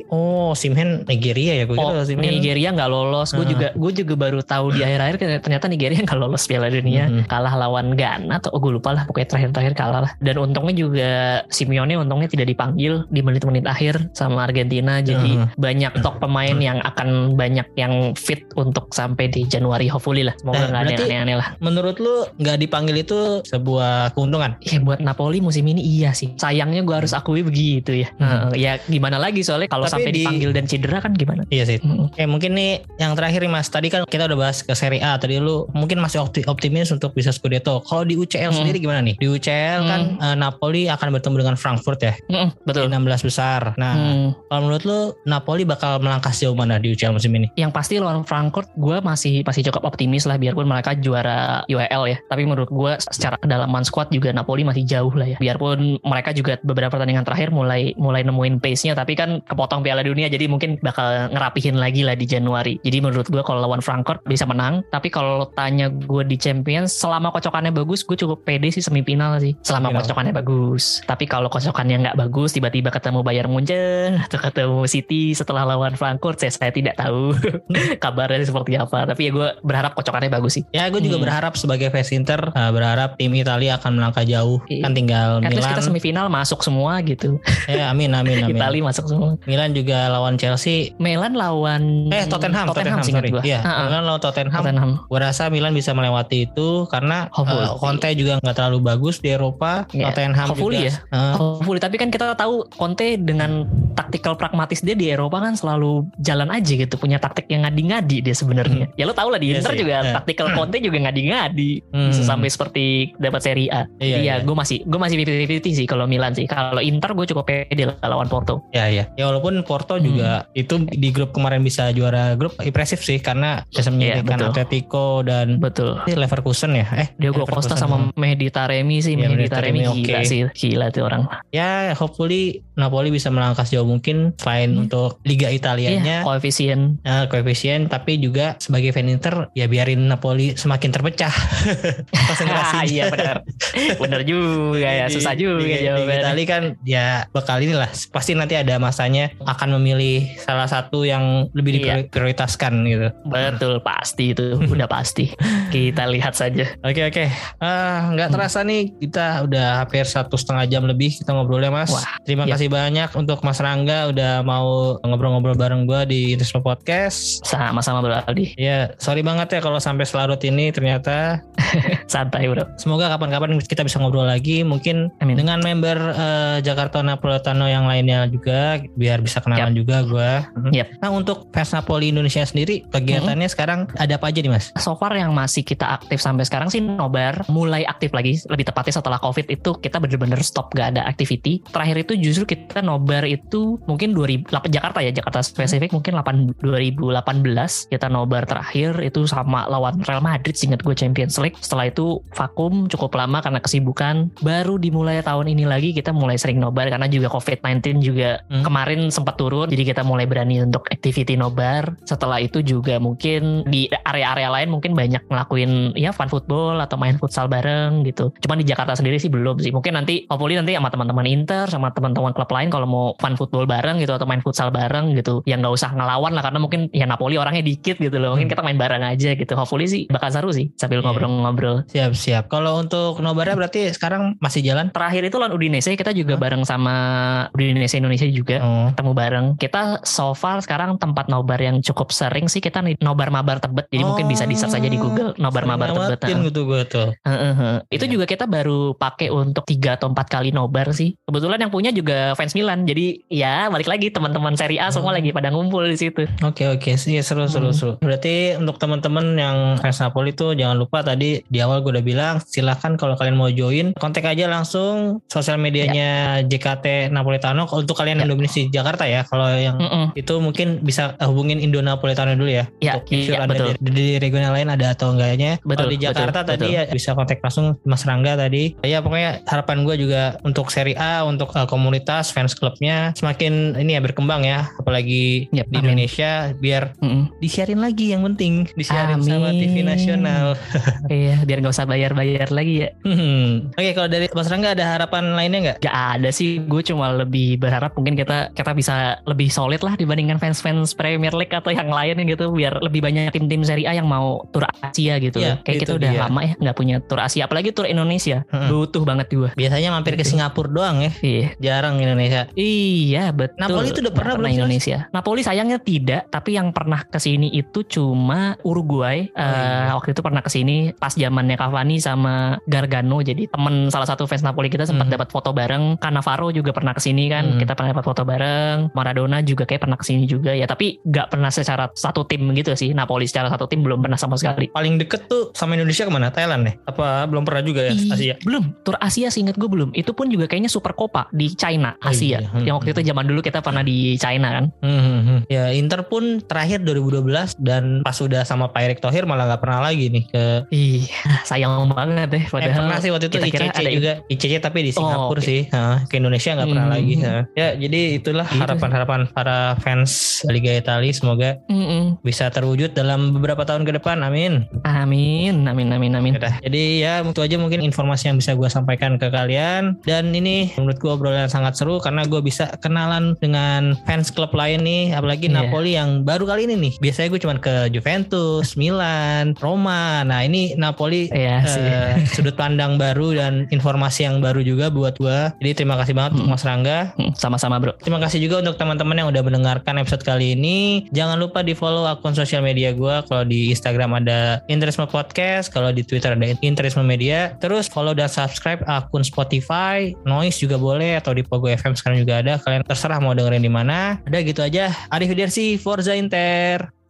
oh Simhen Nigeria ya gue Oh, kira Simhen. Nigeria nggak lolos. Gue Ah. juga gue juga baru tahu di akhir-akhir ternyata Nigeria nggak lolos Piala Dunia. Mhm. Kalah lawan Ghana atau oh, gue lupa lah. Pokoknya terakhir-terakhir kalah lah. Dan untungnya juga Simeone untungnya tidak dipanggil di menit-menit akhir sama Argentina. Jadi Mhm. banyak top pemain yang akan banyak yang fit untuk sampai di Januari hopefully lah. Semoga Nah, nggak ada yang berarti- aneh-aneh lah. Menurut lu nggak dipanggil itu sebuah keuntungan? Ya buat Napoli musim ini iya sih. Sayangnya gue harus akui begitu ya. Hmm. Ya gimana lagi soalnya kalau Tapi sampai di- dipanggil dan cedera kan gimana? Iya sih. Mm. Oke mungkin nih yang terakhir nih mas Tadi kan kita udah bahas ke Serie A Tadi lu mungkin masih opti- optimis untuk bisa Scudetto Kalau di UCL Hmm. sendiri gimana nih? Di UCL kan eh, Napoli akan bertemu dengan Frankfurt ya Di betul. 16 besar Nah Hmm. kalau menurut lu Napoli bakal melangkah sejauh mana di UCL musim ini? yang pasti lawan Frankfurt gue masih masih cukup optimis lah biarpun mereka juara UEL ya tapi menurut gue secara kedalaman squad juga Napoli masih jauh lah ya biarpun mereka juga beberapa pertandingan terakhir mulai mulai nemuin pace-nya tapi kan kepotong Piala Dunia jadi mungkin bakal ngerapihin lagi lah di Januari jadi menurut gue kalau lawan Frankfurt bisa menang tapi kalau tanya gue di Champions selama kocokannya bagus gue cukup pede sih semifinal sih selama Final. kocokannya bagus tapi kalau kocokannya nggak bagus tiba-tiba ketemu Bayern Munchen atau ketemu City setelah lawan Frankfurt saya, saya tidak tahu [LAUGHS] kabarnya seperti apa tapi ya gue berharap kocokannya bagus sih Ya gue juga Hmm. berharap sebagai fans Inter uh, berharap tim Italia akan melangkah jauh. Iya. Kan tinggal At Milan. kita semifinal masuk semua gitu Ya amin amin [LAUGHS] amin. Italia masuk semua Milan juga lawan Chelsea. Milan lawan Eh Tottenham, Tottenham, seingat sorry. gua. Iya. Milan lawan Tottenham. Tottenham Gue rasa Milan bisa melewati itu karena Hopefully. uh, Conte juga nggak terlalu bagus di Eropa. Iya, Tottenham hopefully juga. ya. Uh, Hopefully tapi kan kita tahu Conte dengan taktikal pragmatis dia di Eropa kan selalu jalan aja gitu punya taktik yang ngadi-ngadi dia sebenarnya. Ya lo tau lah di Iya Inter sih, juga iya. taktikal Conte juga ngadi-ngadi Hmm. bisa sampai seperti dapat Serie A. Iya, ya iya. gue masih gue masih 50-50 sih kalau Milan sih. Kalau Inter gue cukup pede lawan Porto. Ya ya. Ya walaupun Porto juga Hmm. itu di grup kemarin bisa juara grup impresif sih karena bisa menyingkirkan Iya, betul. Atletico dan Betul. Leverkusen ya. Eh Diogo Leverkusen. Costa sama Mehdi Taremi sih. Iya, Mehdi Taremi Taremi gila oke. sih. Gila tuh orang. Ya hopefully Napoli bisa melangkah sejauh mungkin selain Hmm. untuk Liga Iya, Italianya koefisien. eh, koefisien tapi juga sebagai fan Inter ya biarin Napoli semakin terpecah [LAUGHS] konsentrasinya. iya benar. benar juga ya. Di- Susah juga di, di jawabannya. Itali kan ya bakal inilah pasti nanti ada masanya akan memilih salah satu yang lebih Iya. diprioritaskan gitu. Betul pasti itu [LAUGHS] udah pasti. Kita lihat saja. Oke oke, Ah, nggak Hmm. terasa nih kita udah hampir satu setengah jam lebih kita ngobrolnya mas. Wah, Terima iya. kasih banyak untuk Mas Rangga udah mau ngobrol-ngobrol bareng gue di Interisme Podcast. Sama-sama Bro Aldi. Ya sorry banget ya kalau sampai selarut ini ternyata. [LAUGHS] Santai Bro. Semoga kapan-kapan kita bisa ngobrol lagi mungkin Amin. dengan member eh, Jakarta Napoletano yang lainnya juga biar bisa kenalan juga gue. Yap. Nah untuk fans Napoli Indonesia sendiri kegiatannya sekarang ada apa aja nih mas? So far yang masih kita aktif sampai sekarang sih nobar mulai aktif lagi lebih tepatnya setelah covid itu kita bener-bener stop gak ada activity. Terakhir itu justru kita nobar itu mungkin 2000 lap- Jakarta ya Jakarta spesifik mungkin 8, 2018 kita nobar terakhir itu sama lawan Real Madrid singkat gue Champions League. Setelah itu vakum cukup lama karena kesibukan. Baru dimulai tahun ini lagi kita mulai sering nobar karena juga COVID-19 juga Hmm. kemarin sempat turun jadi kita mulai berani untuk activity nobar setelah itu juga mungkin di area-area lain mungkin banyak ngelakuin ya fun football atau main futsal bareng gitu cuman di Jakarta sendiri sih belum sih mungkin nanti hopefully nanti sama teman-teman Inter sama teman-teman klub lain kalau mau fun football bareng gitu atau main futsal bareng gitu yang nggak usah ngelawan lah karena mungkin ya Napoli orangnya dikit gitu loh mungkin Hmm. kita main bareng aja gitu hopefully sih bakal seru sih sambil Iya. ngobrol-ngobrol Siap siap. Kalau untuk nobarnya berarti sekarang masih jalan? terakhir itu lawan Udinese kita juga Hah? bareng sama Udinese Indonesia juga Oh. ketemu bareng. Kita so far sekarang tempat nobar yang cukup sering sih kita nobar mabar tebet. Jadi mungkin bisa di search aja di Google nobar mabar tebet. Nah, gitu gue tuh. heeh. Itu Iya. juga kita baru pakai untuk tiga atau empat kali nobar sih. Kebetulan yang punya juga fans Milan. Jadi ya balik lagi teman-teman Serie A semua Hmm. lagi pada ngumpul di situ. Oke oke sih seru seru Hmm. seru. Berarti untuk teman-teman yang fans Napoli tuh jangan lupa tadi di awal gue udah bilang silahkan kalau kalian mau join kontak aja langsung sosial medianya JKT Napoletano untuk kalian yang Ya. domisili di Jakarta ya. Kalau yang Mm-mm. itu mungkin bisa eh, hubungin Indo Napoletano dulu ya. Ya, Untuk iya, ada betul. Di, di regional lain ada atau enggaknya. Betul, Kalau di Jakarta betul, tadi betul. ya bisa kontak langsung Mas Rangga tadi. Ya pokoknya harapan gue juga untuk Serie A untuk eh, komunitas fans klubnya semakin ini ya berkembang ya. Apalagi Yap, di amin. Indonesia biar Mm-mm. disiarin lagi yang penting disiarin sama Amin. TV nasional. Iya, biar nggak usah bayar-bayar lagi ya. Hmm. Oke kalau dari Mas Rangga ada harapan lainnya nggak? Gak ada sih, gue cuma lebih berharap mungkin kita kita bisa lebih solid lah dibandingkan fans-fans Premier League atau yang lain gitu, biar lebih banyak tim-tim Serie A yang mau tur Asia gitu. Iya, Kayak kita udah dia. lama ya nggak punya tur Asia, apalagi tur Indonesia. Heeh. Butuh banget gue. Biasanya mampir ke Gitu. Singapura doang ya, Iya. jarang Indonesia. Iya betul. Napoli itu udah pernah belum sih, Mas? Indonesia. Napoli sayangnya tidak, tapi yang pernah ke sini itu cuma Uruguay. Oh, iya. Eh, waktu itu pernah ke sini pas zamannya Cavani sama Gargano. Jadi temen salah satu fans Napoli kita sempat Mhm. dapat foto bareng. Cannavaro juga pernah ke sini kan. Mhm. Kita pernah dapat foto bareng. Maradona juga kayak pernah ke sini juga ya. Tapi nggak pernah secara satu tim gitu sih. Napoli secara satu tim belum pernah sama sekali. Paling deket tuh sama Indonesia ke mana? Thailand ya? Apa belum pernah juga ya Ih, Asia? Belum, tur Asia seingat gue belum. Itu pun juga kayaknya Super Copa di China, Oh, Asia. iya. Hmm, Yang waktu itu zaman dulu kita pernah di China kan. Hmm, hmm, hmm. Ya Inter pun terakhir 2012 dan pas udah sama Pak Erick Thohir malah nggak pernah lagi nih ke Iya, sayang banget deh. Eh, Padahal pernah sih waktu itu kita ICC ada- juga ICC tapi di Oh, Singapura oke. sih Hah, ke Indonesia nggak pernah Hmm. lagi Hah. ya jadi itulah Gitu. harapan-harapan para fans Liga Italia semoga Mm-mm. bisa terwujud dalam beberapa tahun ke depan amin Amin, amin, amin, amin. Udah. Jadi ya itu aja mungkin informasi yang bisa gue sampaikan ke kalian dan ini menurut gue obrolan sangat seru karena gue bisa kenalan dengan fans klub lain nih apalagi Iya. Napoli yang baru kali ini nih biasanya gue cuma ke Juventus, Milan, Roma nah ini Napoli Iya sih. eh, sudut pandang baru dan informasi yang baru juga buat gue jadi terima kasih banget Hmm. Mas Rangga Hmm, Sama-sama bro. Terima kasih juga untuk teman-teman yang udah mendengarkan episode kali ini. Jangan lupa di follow akun sosial media gue. Kalau di Instagram ada Interisme Podcast, kalau di Twitter ada Interisme Media. Terus follow dan subscribe akun Spotify, Noise juga boleh atau di Pogo FM sekarang juga ada. Kalian terserah mau dengerin di mana. Udah gitu aja. Arif Widersi, Forza Inter.